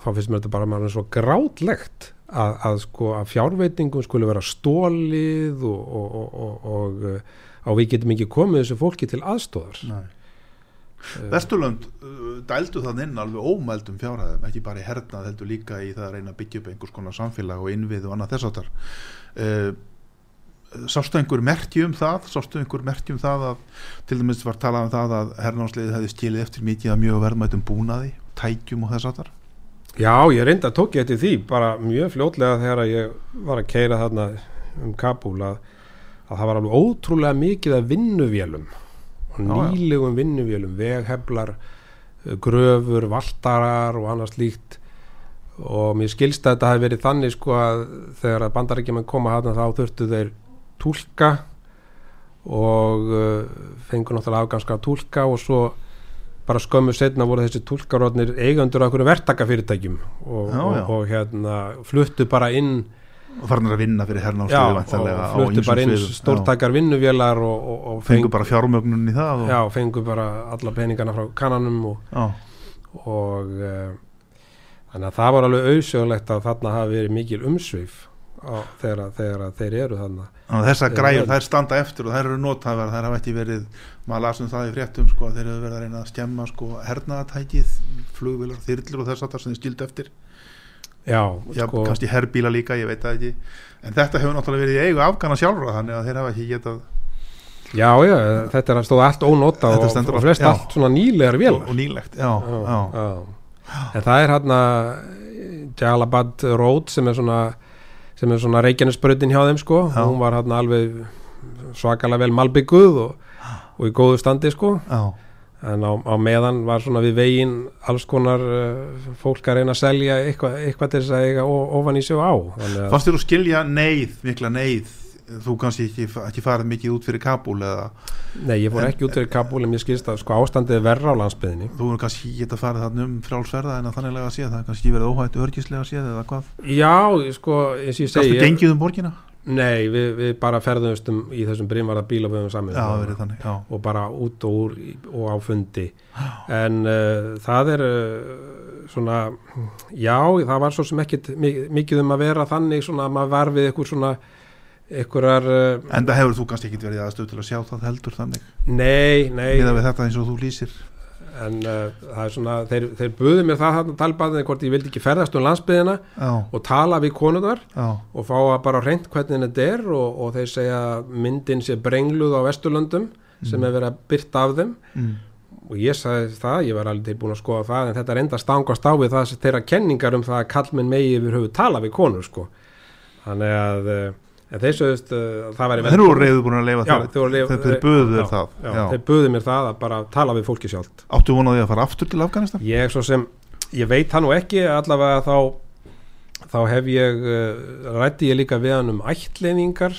þá finnst mér þetta bara maður svo grátlegt að, að sko að fjárveitingum skulle vera stólið og, og, og, og, og og við getum ekki komið þessu fólki til aðstóðar nei Vesturlönd uh, dældu þann inn alveg ómældum fjárhæðum, ekki bara í hernað heldur líka í það að reyna að byggja upp einhvers konar samfélag og innvið og annað þess áttar uh, sástu einhver merki um það? Sástu einhver merki um það að til dæmis var talað um það að hernámsliðið hefði skilið eftir mikið að mjög verðmætum búnaði tækjum og þess áttar Já, ég reynda að tók ég eftir því bara mjög fljótlega þegar ég var að keira þarna um Kabul að, að það var alveg ótrúlega mikið af vinnuvélum. Nýlegum vinnuvélum vegheflar, eh, gröfur valtarar og annars líkt og mér skilst að þetta hafi verið þannig sko að þegar að bandarækjumenn koma hana þá þurftu þeir túlka og uh, fengur náttúrulega afganska túlka og svo bara skömmu setna voru þessi túlkarótnir eigandur af einhverjum verktakafyrirtækjum og, Já, já. og, og hérna fluttu bara inn og farnir að vinna fyrir já, hernámsliðið og fluttu bara inn stórtækar vinnuvélar og, og, og fengu bara fjármögnun í það og, já, fengu bara alla peningana frá kannanum og, og uh, þannig að það var alveg auðsögulegt að þarna hafi verið mikil umsvif þegar, þegar þeir eru þarna. Þannig að þessar vel. þær standa eftir og þær eru notaðar, þær hafa ekki verið maður lasum það í fréttum sko þeir eru verið að reyna að skemma sko hernaðatækið flugvilar, þyrlur og þess að það sem þið skildu eftir já, já, sko, kannski herbíla líka, ég veit það ekki. En þetta hefur náttúrulega verið í eigu afgana sjálfra þannig að þeir hafa ekki getað já, já, þetta er að stóða allt Þetta og, og flest já. allt svona nýlegar vél og, og nýlegt, já, já, en það er hérna Jalabad Road sem er svona sem er svona reikjarnisbröðin hjá þeim sko. Já. hún var hérna alveg svakalega vel malbygguð og, og í góðu standi sko. Já. En á, á meðan var svona við veginn alls konar uh, fólk að reyna að selja eitthvað, eitthvað til þess að eiga ofan í sig á. Að þér að skilja neyð, mikla neyð þú kannski ekki, ekki farið mikið út fyrir Kabul eða? Nei, ég fór En- ekki út fyrir Kabul en ég skilst að sko ástandið er verra á landsbyðinni þú er kannski geta farið þarna um frjálsverða en að þannig að séð, það kannski verið óhættu örgislega séð eða hvað, já, sko, eins og ég segi gengið um borgina? Nei, við, við bara ferðumst um í þessum brimvarða saman Já, það verið þannig, já. Og bara út og úr og á fundi. En uh, það er uh, svona já, það var svo sem ekkit mi- mikið um að vera þannig svona að maður var við ykkur svona ykkurar uh, Enda hefur þú kannski ekki verið aðstöð til að sjá það heldur þannig? Nei, nei. Miða við þetta eins og þú lýsir en uh, það er svona, þeir, þeir buðu mér það þarna talbaðin hvort ég vildi ekki ferðast um landsbyðina Já, og tala við konunar já, og fá að bara reynd hvernig þetta er og, og þeir segja að myndin sé brengluð á Vesturlöndum sem er verið að byrta af þeim. Mm. og ég sagði það, ég var alveg tilbúin að skoða það en þetta er enda stangast á við það sem þeirra kenningar um það að kallmenn megi yfir höfu tala við konur sko. Þannig að eh, en þeir sögðust uh, það væri Þeir eru reyðu búin að leifa þeir, voru- Þeir, þeir buðu þér já, það. já, já. þeir buðu mér það að bara tala við fólki sjálft. Áttu vonaði að fara aftur til Afganistan? ég svo sem, ég veit það nú ekki allavega þá þá hef ég uh, rætti ég líka við hann um ættleiningar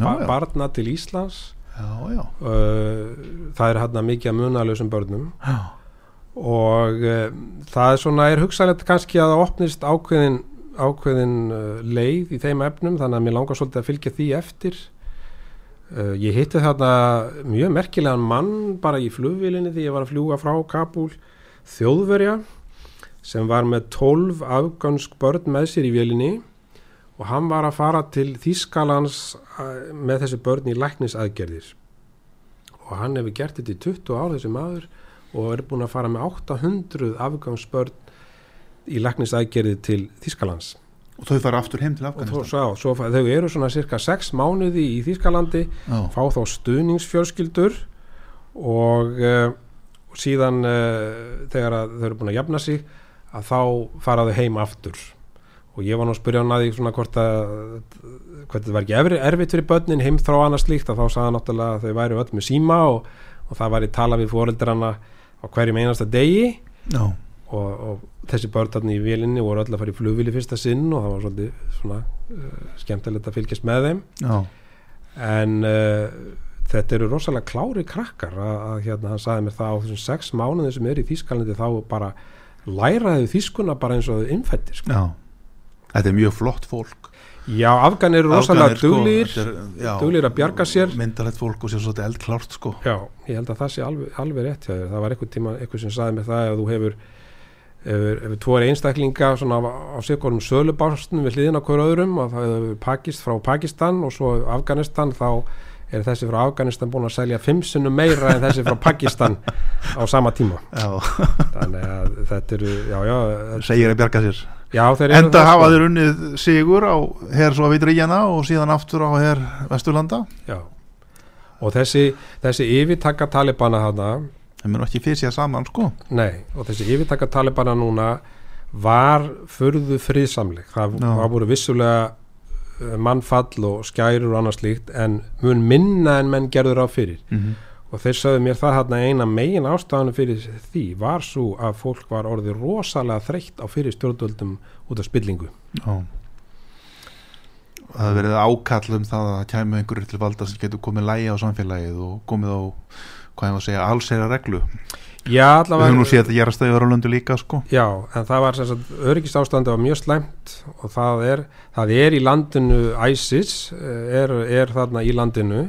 ba barna til Íslands. Já, uh, það er hann mikið að munalösum börnum. Og það er svona er hugsanlegt kannski að það opnist ákveðin, ákveðin uh, leið í þeim efnum þannig að mér langar svolítið að fylgja því eftir. Uh, ég hitti þarna mjög merkilegan mann bara í flugvílinni því ég var að fljúga frá Kabul þjóðverja sem var með 12 afgönsk börn með sér í vélinni og hann var að fara til Þýskalands uh, með þessi börn í læknisaðgerðir. Og hann hefur gert þetta í 20 ár þessi maður og er búin að fara með 800 afgangsbörn í læknisaðgerði til Þýskalands. Og þau fara aftur heim til og þó, Afganistan? svo, svo, fa- þau eru svona cirka 6 mánuði í Þýskalandi Já, fá þá stuðningsfjölskyldur og uh, síðan uh, þegar þau eru búin að jafna sig að þá fara þau heim aftur. Og ég var nú að spyrja hann að því svona hvort að hvort þetta var ekki erfi- erfitt fyrir börnin heim þrá annars slíkt að þá hann náttúrulega að þau væri öll með síma og, og það var í tala við fóreldrana á hverjum einasta degi. Já, og, og þessi börn þarna í vélinni voru öll að fara í flugvili fyrsta sinn og það var svolítið svona uh, skemmtilegt að fylgjast með þeim. Já, en uh, þetta eru rosalega klári krakkar að, að hérna, hann sagði mér það á þessum sex mánuðin sem er í Þýskalandi þá bara læraði þýskuna bara eins og innfættir sko. þetta er mjög flott fólk. Já, Afgan eru rosalega sko, duglir þetta er- duglir að bjarga sér. myndalegt fólk og sér svolítið eldklárt sko. Já, ég held að það sé alveg, alveg rétt það var einhvern tíma, einhvern sem sagði mér það ef þú hefur ef, ef tvo er einstaklinga svona á, á sérkorum sölubárstum við hliðin á hver öðrum og það hefur pakist frá Pakistan og svo Afganistan þá er þessi frá Afganistan búin að selja fimm sinnum meira en þessi frá Pakistan á sama tíma já, þannig að þetta eru, já, já segir að bjarga sér enda hafa sko. þeir unnið sigur á her svo við Ríjana og síðan aftur á her Vesturlanda já. og þessi, þessi yfirtaka talibana hana þeim eru ekki fysja saman sko Nei, og þessi yfirtaka talibana núna var furðu friðsamleg. Það Já. var voru vissulega eh, mannfall og skærur og annað slíkt en mun minna en menn gerður á fyrir. mm Og þeir sögðu mér það hérna eina megin ástæðanu fyrir því var svo að fólk var orðið rosalega þreytt á fyrir stjórnvöldum út af spillingu. já það verið ákall um það að það kæmi einhverjir til valda sem getur komið lægi á samfélagið og komið á hvað ég var að segja, allsera reglu. Já, við allavega... höfum nú séð þetta gerast að í öðru löndu líka sko. Já, en það var sem sagt, öryggisástandi var mjög slæmt og það er, það er í landinu ISIS, eh, er, er þarna í landinu.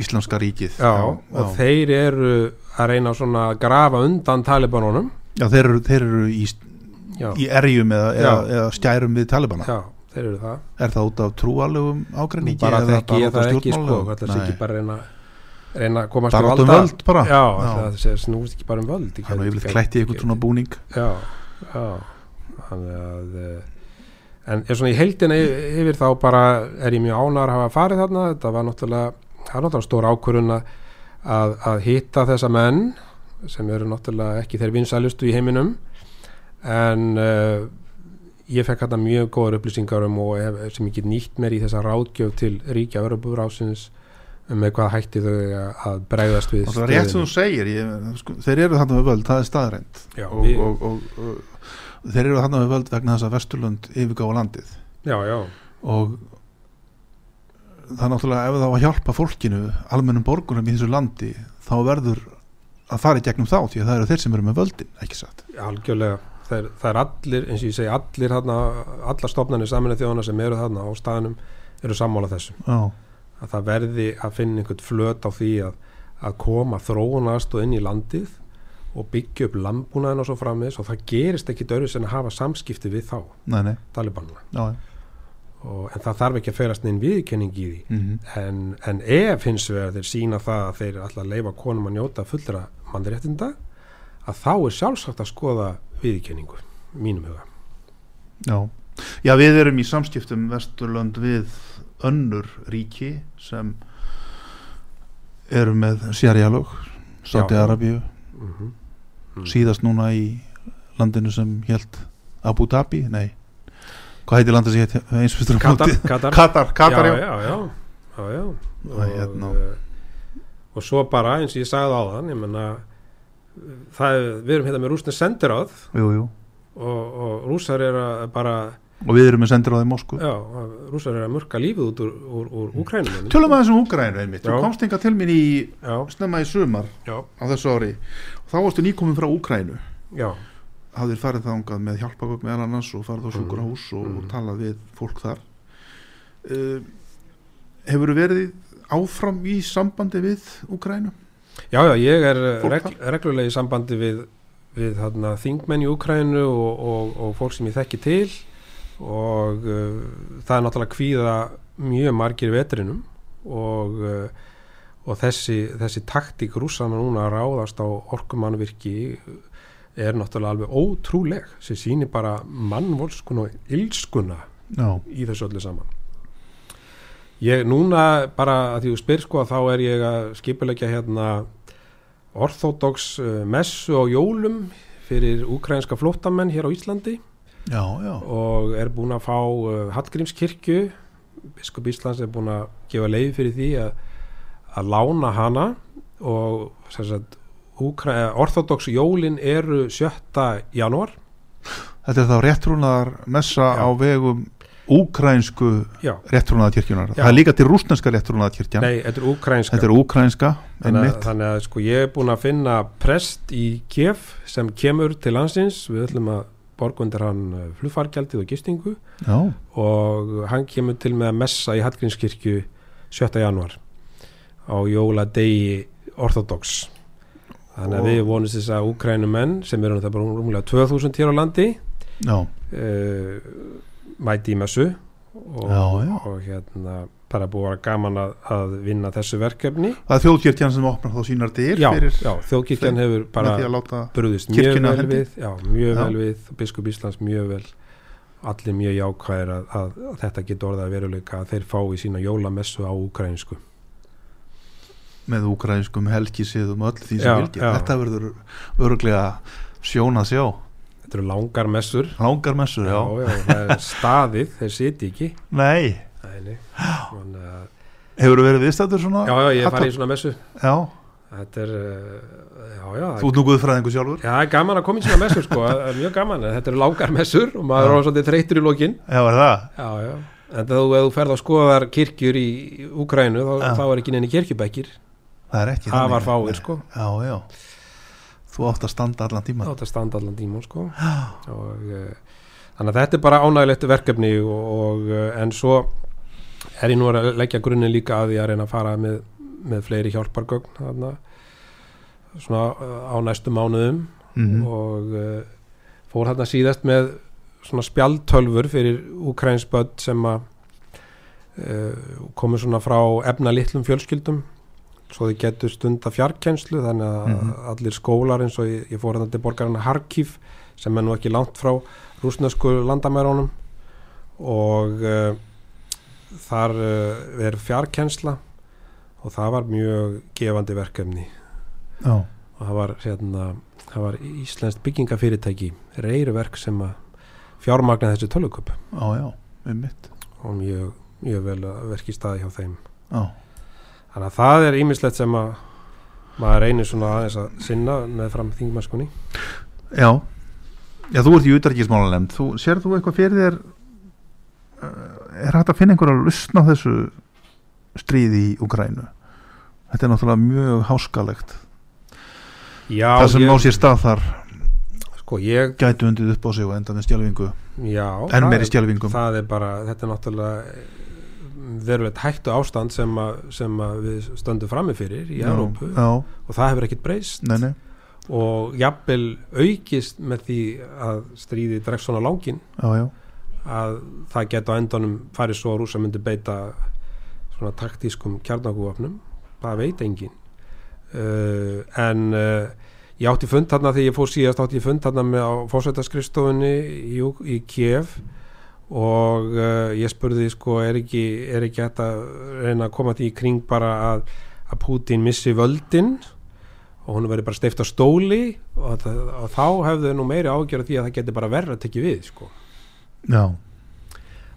Íslamska ríkið. Já, og þeir eru að reyna svona að grafa undan talibanunum. Já þeir, eru, þeir eru í, Já, í erjum eða, eða, Já. eða skærum við talibana. Já þeir eru það. Er það út af trúalögum Nú ágreiningi bara þekki ég það ekki sko, þetta Nei. ekki bara reyna, reyna að komast til út um valda völd bara. Já, Já. það sé snúst ekki bara um völd er nú yfirleitt klætt í einhvern svona búning. Já, já. Að eh, en er svona í heildina y- yfir þá bara er ég mjög ánar að hafa farið þarna. Þetta var náttúrulega, það er náttúrulega stór ákvörun að, að, hitta þessa menn sem eru náttúrulega ekki þeir vinsælustu í heiminum. En uh, ég fekk hérna mjög góður upplýsingar um og hef, sem ég get nýtt mér í þessa ráðgjöf til ríkja Örubúrásins um með hvað hætti þau að- bregðast við það er rétt sem þú segir ég, sko, þeir eru þarna við völd, það er staðrænt og, við- og, og, og þeir eru þarna við völd vegna þess að Vesturlund yfirgáfa landið. Já, já, og það er náttúrulega ef það á að hjálpa fólkinu almennum borgurum í þessu landi þá verður að fara í gegnum þá því að það eru þeir sem eru með völdin ekki satt? Algjörlega. Það er, það er allir, eins og ég segi allir þarna, allar stofnarnir saminu þjóðana sem eru þarna á staðinum eru sammála þessu. Já, að það verði að finna einhvern flöt á því að, að koma þróunast og inn í landið og byggja upp landbúnaðin og svo framins og það gerist ekki dörru sem að hafa samskipti við þá, nei, nei, talibanuna já, og, en það þarf ekki að ferast neinn viðkenning í því. Mm en, en ef hins vegar þeir sína það að þeir að leifa konum að njóta fullra mannréttinda að þá er sjálfsagt að skoða viðkenningu, mínum huga. Já. Já, við erum í samskiptum Vesturlönd við önnur ríki sem eru með sérjálög Sáti Já. Arabíu mm síðast núna í landinu sem held Abu Dhabi, nei hvað heitir landið sem hétt eins fyrstur á Katar? Katar. Katar, Katar, já, já, já, já, já. Og Og, hérna- eh, og svo bara eins og ég sagði á þann ég menna það, við erum hérna með rúsni sendiráð Jú, jú. og, og rúsar er að bara og við erum með sendir á þeim Moskvu. Já, rúsar er að murka lífið út úr, úr, úr Úkrænum Tölum aðeins um Úgrænu einmitt. Já. Þú komst enga til mín í já, snemma í sumar já, á þessu ári. Og þá varstu nýkomin frá Úgrænu já, hafðir farið þangað með hjálpagögg meðal annars og farið á sjúkurahús og, Mm. og talað við fólk þar. Uh, Hefur verið áfram í sambandi við Úgrænu? já, já, ég er Fólk reg, reglulega í sambandi við, við þingmenn í Úkrænu og, og, og fólk sem ég þekki til og uh, það er náttúrulega kvíða mjög margir vetrinum og, uh, og þessi, þessi taktík rússana núna að ráðast á orkumannvirki er náttúrulega alveg ótrúleg sem sýnir bara mannvolskun og ilskuna Já, í þessu öllu saman. Ég núna bara að því þú spyr sko þá er ég að skipulegja hérna orthodox uh, messu á jólum fyrir úkrænska flóttamenn hér á Íslandi já, já. Og er búin að fá uh, Hallgrímskirkju. Biskup Íslands er búin að gefa leið fyrir því að, að lána hana. Og sagt, orthodox jólin eru 7. janúar. Þetta er þá réttrúnaðar messa Já. á vegum úkrænsku réttrúnaðakirkjunar það er líka til rúsneska réttrúnaðakirkjan nei, þetta er úkrænska þetta er úkrænska þannig, að- þannig að sko ég er búin að finna prest í Kiev sem kemur til landsins. Við ætlum að borga undir hann eh, flugfargjaldið og gistingu. Já, og hann kemur til með að messa í Hallgrímskirkju 7. januar á jóladegi orthodox. Þannig að við vonumst þess að úkrænumenn sem eru það bara rúmlega 2000 hér á landi uh, mæti í messu og, Já, já. og hérna bara búið að gaman að, að vinna þessu verkefni. Er þjóðkirkjan sem opnar þá sínar dyr þjóðkirkjan hefur bara að brúðist mjög vel við. Já, mjög vel við, biskup Íslands mjög vel. Allir mjög jákvæðir að, að, að þetta getur orðað að veruleika að þeir fái sína jólamessu á ukrainsku með úkrænskum helgisiðum og öll því sem vilja þetta verður örglega sjón að sjá þetta eru langar messur. Langar messur, já, já, já, það er staðið, þeir siti ekki. Nei. Nei, að- hefur verið viðstættur svona já, já, ég Halla- farið í svona messu. Já, þetta er, uh, já, já þú ert nú guðfræðingu sjálfur. Já, það er gaman að koma í svona messur sko, það er mjög gaman, þetta eru langar messur og maður er á svolítið þreytur í lokin. Já, er það? Já, já, en þegar þú, ef þú ferð að skoðar kirkjur í Úkrænu þá, þá er ekki neini kirkjubækir. Það er ekki það var fáir sko. Já, já þú átt að standa allan tíma átt að standa allan tíma sko. Og uh, þannig að þetta er bara ánægilegt verkefni og, og uh, en svo er ég nú að leggja grunninn líka að því að reyna að fara með, með fleiri hjálpargögn þarna svona uh, á næstu mánuðum. Mhm. og uh, fór þarna síðast með svona spjaldtölfur fyrir úkrænsböld sem að komur svona frá efna litlum fjölskyldum svo þið getur stunda fjarkenslu þannig að Mhm. allir skólar eins og ég, ég fór þarna til borgarna Harkiv sem er nú ekki langt frá rúsnesku landamærunum. Og uh, þar uh, er fjarkensla og það var mjög gefandi verkefni. Já, og það var, hérna, það var Íslenskt byggingafyrirtæki reyruverk sem að fjármagna þessi töluköp mitt og mjög, mjög vel að verki staði hjá þeim. Já, þannig að það er ímislegt sem að maður reynir svona aðeins að sinna með fram þingmaskunni já. Já, þú ert í utarkismálanemnd þú, sér þú eitthvað fyrir þér uh, er hægt að finna einhverja lustna á þessu stríði í Ukrænu þetta er náttúrulega mjög háskalegt. Já, það sem ég, á sér stað þar sko ég gætu undið upp á sig og enda með stjálfingu. Já, það meiri stjálfingum. er bara, þetta er náttúrulega verulegt hættu ástand sem að, sem að við stöndum frammi fyrir í Európu og það hefur ekkit breyst. Nei, nei, og jafnvel aukist með því að stríði dregst svona langin já, já. Að það geta á endanum farið svo að rúsa myndi beita svona taktískum kjarnakúvapnum það veit engin uh, en uh, ég átti fund þarna þegar ég fór síðast átti ég fund þarna með á fósættaskristofunni í, í Kiev og uh, ég spurði sko er ekki, er ekki hægt að reyna að koma því í kring bara að, að Putin missi völdin og hún verið bara steift á stóli og, það, og þá hefðu nú meiri ágjör því að það geti bara verra að tekja við sko. Já,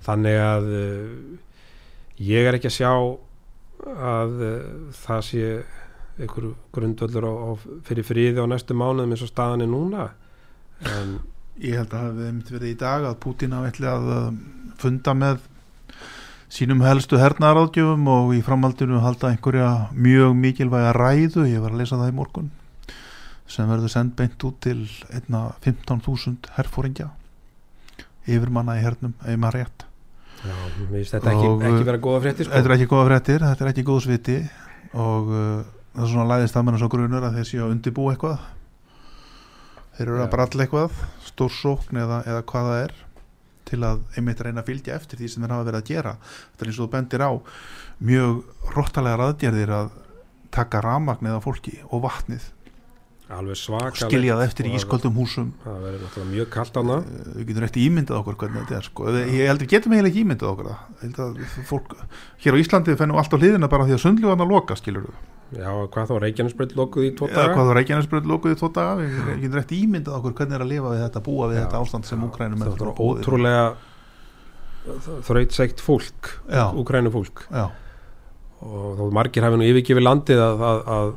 þannig að uh, ég er ekki að sjá að uh, það sé einhver grundvöldur á, á fyrir friði á næstu mánuðum eins og staðan er núna. En ég held að það hefði einmitt verið í dag að Putin hafi ætli að uh, funda með sínum helstu hernaðaráðgjöfum og í framhaldinu halda einhverja mjög mikilvæga ræðu, ég var að lesa það í morgun sem verður sendt beint út til einna 15.000 herfóringja yfirmanna í hernum, ef maður rétt já, finnst þetta ekki, Og, ekki vera góða fréttir sko. Þetta er ekki góða fréttir, þetta er ekki góð sviti og uh, það er svona læðist að menna svo grunur að þeir séu að undibú eitthvað þeir eru Já. að bralla eitthvað stórsókn eða, eða hvað það er til að einmitt reyna að fylgja eftir því sem þeir hafa verið að gera. Þetta er eins og þú bendir á mjög róttalegar aðgerðir að taka ramagn eða fólki og vatnið alveg og skilja það eftir í ísköldum húsum. það verður mjög kalt ána Eh, við getum eftir ímyndað okkur hvernig þetta er sko. ég heldur getum eiginlega ekki ímyndað okkur það. Held að fólk hér á Íslandi fennum allt á hliðina bara því að sundlugan að loka skilur já, hvað þá Reykjanesbreyt lokuð í tvo daga? hvað þú Reykjanesbröð lokuði tvo daga. Við við getum eftir ímyndað okkur hvernig er að lifa við þetta búa við Já, þetta ástand sem já, Úkrænum það er ótrúlega þrautsegt fólk Já. úkrænu fólk. Já, og þó margir hafi nú yfirgefið landið að, að, að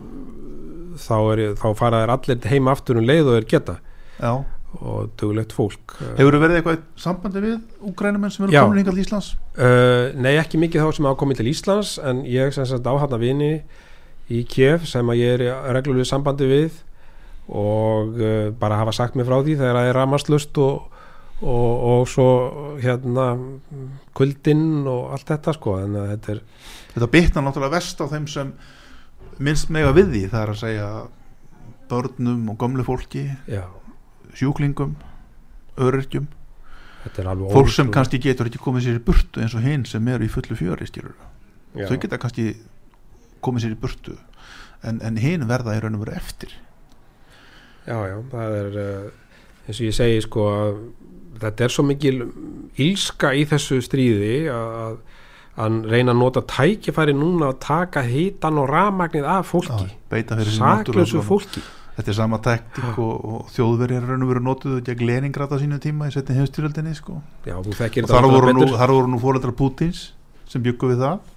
þá, er, þá fara þær allir heim aftur um leið og er geta. Já, og duglegt fólk. Hefur verið eitthvað í sambandi við úgrænumenn sem eru Já. komin hingað til Íslands? Uh, nei, ekki mikið þá sem hafa komið til Íslands en ég sem sagt áhafna vini í Kiev sem að ég er í reglulegu sambandi við og uh, bara hafa sagt mér frá því þegar það er ramaslust og, og, og svo hérna kuldinn og allt þetta sko en þetta er, Þetta bitnar náttúrulega vest á þeim sem minnst mega við því, það er að segja börnum og gömlu fólki, já, sjúklingum, öryrkjum, er fólk sem kannski getur ekki komið sér í burtu eins og hinn sem eru í fullu fjöri. Já. Þau geta kannski komið sér í burtu, en, en hinn verða í raun og veru eftir. Já, já, það er uh, eins og ég segi sko að þetta er svo mikil ílska í þessu stríði að, að reyna að nota tækifæri núna að taka hitan og ramagnið af fólki, saklausu fólki Þetta er sama taktik og, og þjóðverjar raun og veru notuðu gegn Leningrad á sínu tíma í setni heimstyrjöldinni, sko. Já, Og þar voru, nú, betur. þar voru nú fóreldrar Pútins sem byggu við það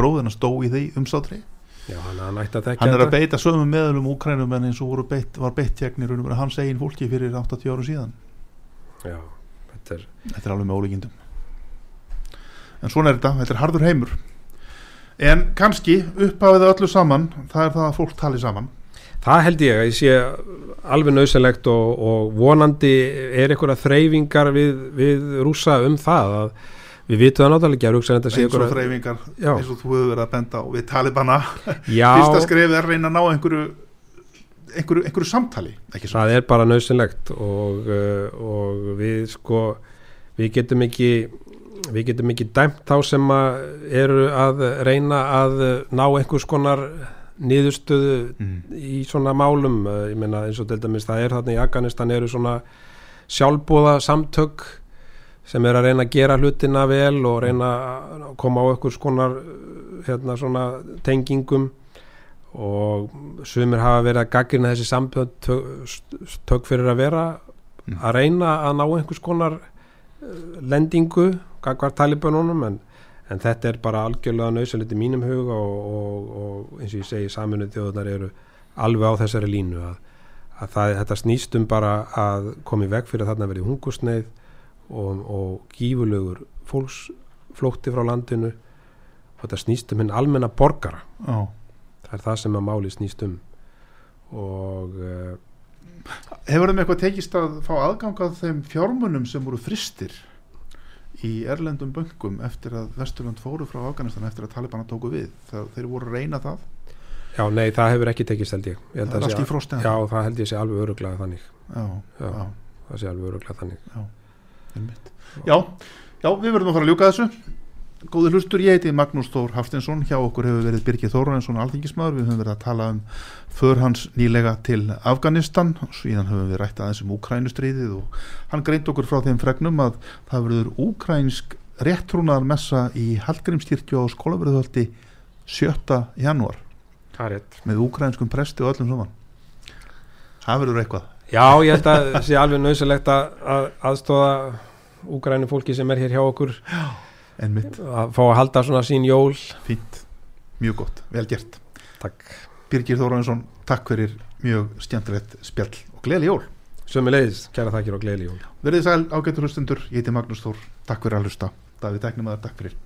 bróðina stó í því umsátri. Já, hann, hann er að beita sömu meðlum úkrænum en eins og beitt, var beitt veru hans eigin fólki fyrir 80 árum síðan. Já, þetta er þetta er alveg með ólíkindum. En svona er þetta, þetta er harður heimur. En kannski upphafið öllu saman, það er það að fólk tali saman. Það held ég að ég sé alveg nöðsynlegt og, og vonandi er einhverja þreyfingar við, við rúsa um það að við vitum það náttúrulega ekki að rúsa þetta eins og þreyfingar, eins og þú hefur verið að benda á við talibana, fyrsta skrefið er reyna að ná einhverju einhverju, einhverju samtali það er bara nöðsynlegt og, uh, og við sko við getum ekki við getum ekki dæmt þá sem að eru að reyna að ná einhvers konar niðurstöðu mm. í svona málum. Ég meina eins og til dæmis það er þarna í Afganistan eru svona sjálfbúða samtök sem er að reyna að gera hlutina vel og reyna að koma á einhvers konar hérna svona tengingum og sumir hafa verið að gaggrina þessi samtök tök fyrir að vera Mm. að reyna að ná einhvers konar uh, lendingu gagvar talibununum en, en þetta er bara algjörlega í mínum huga og, og, og eins og ég segi saminuð þjóðunar eru alveg á þessari línu að, að það, þetta snýst um bara að koma í veg fyrir að þarna verið hungursneið og, og gífurlegur fólksflótti frá landinu. Og þetta snýst um hinn almenna borgara. Já. það er það sem að máli snýst um. Og uh, Hefur þeim eitthvað tekist að fá aðgang að þeim fjármunum sem voru fristir í erlendum böngum eftir að Vesturland fóru frá Afganistan eftir að Talibana tóku við? Þegar þeir voru að reyna það? Já, nei, það hefur ekki tekist held ég, ég held það er að allt í frosti Já, það held ég sé alveg öruglega þannig. Já, Já. já, það sé alveg öruglega þannig. Einmitt. Já, já, við verðum að fara að ljúka þessu. Góði hlustur, ég heiti Magnús Þór Hafstinsson hjá okkur hefur verið Birgir Þórarinsson alþingismæður, við höfum verið að tala um för hans nýlega til Afganistan. Síðan höfum við rætt aðeins um Úkrænustríðið og hann greint okkur frá þeim fregnum að það verður úkrænsk réttrúnaðar messa í Hallgrímskirkju á skólaverðhaldi 7. janúar. Það er rétt. Með úkrænskum presti og öllum saman. Það verður eitthvað Já, ég held að það sé alveg nöðsilegt að, að aðstóða úgrænu fólki sem er hér hjá okkur. Einmitt, að fá að halda svona sín jól. Fínt, mjög gott, vel gert. Takk. Birgir Þórarinsson, takk fyrir mjög skemmtilegt spjall og gleðli jól. Sömi leiðis, kæra þakkir og gleðli jól. Verðið sæl ágættur hlustundur, ég heiti Magnús Þór. Takk fyrir að hlusta, Davíð Tæknum að takk fyrir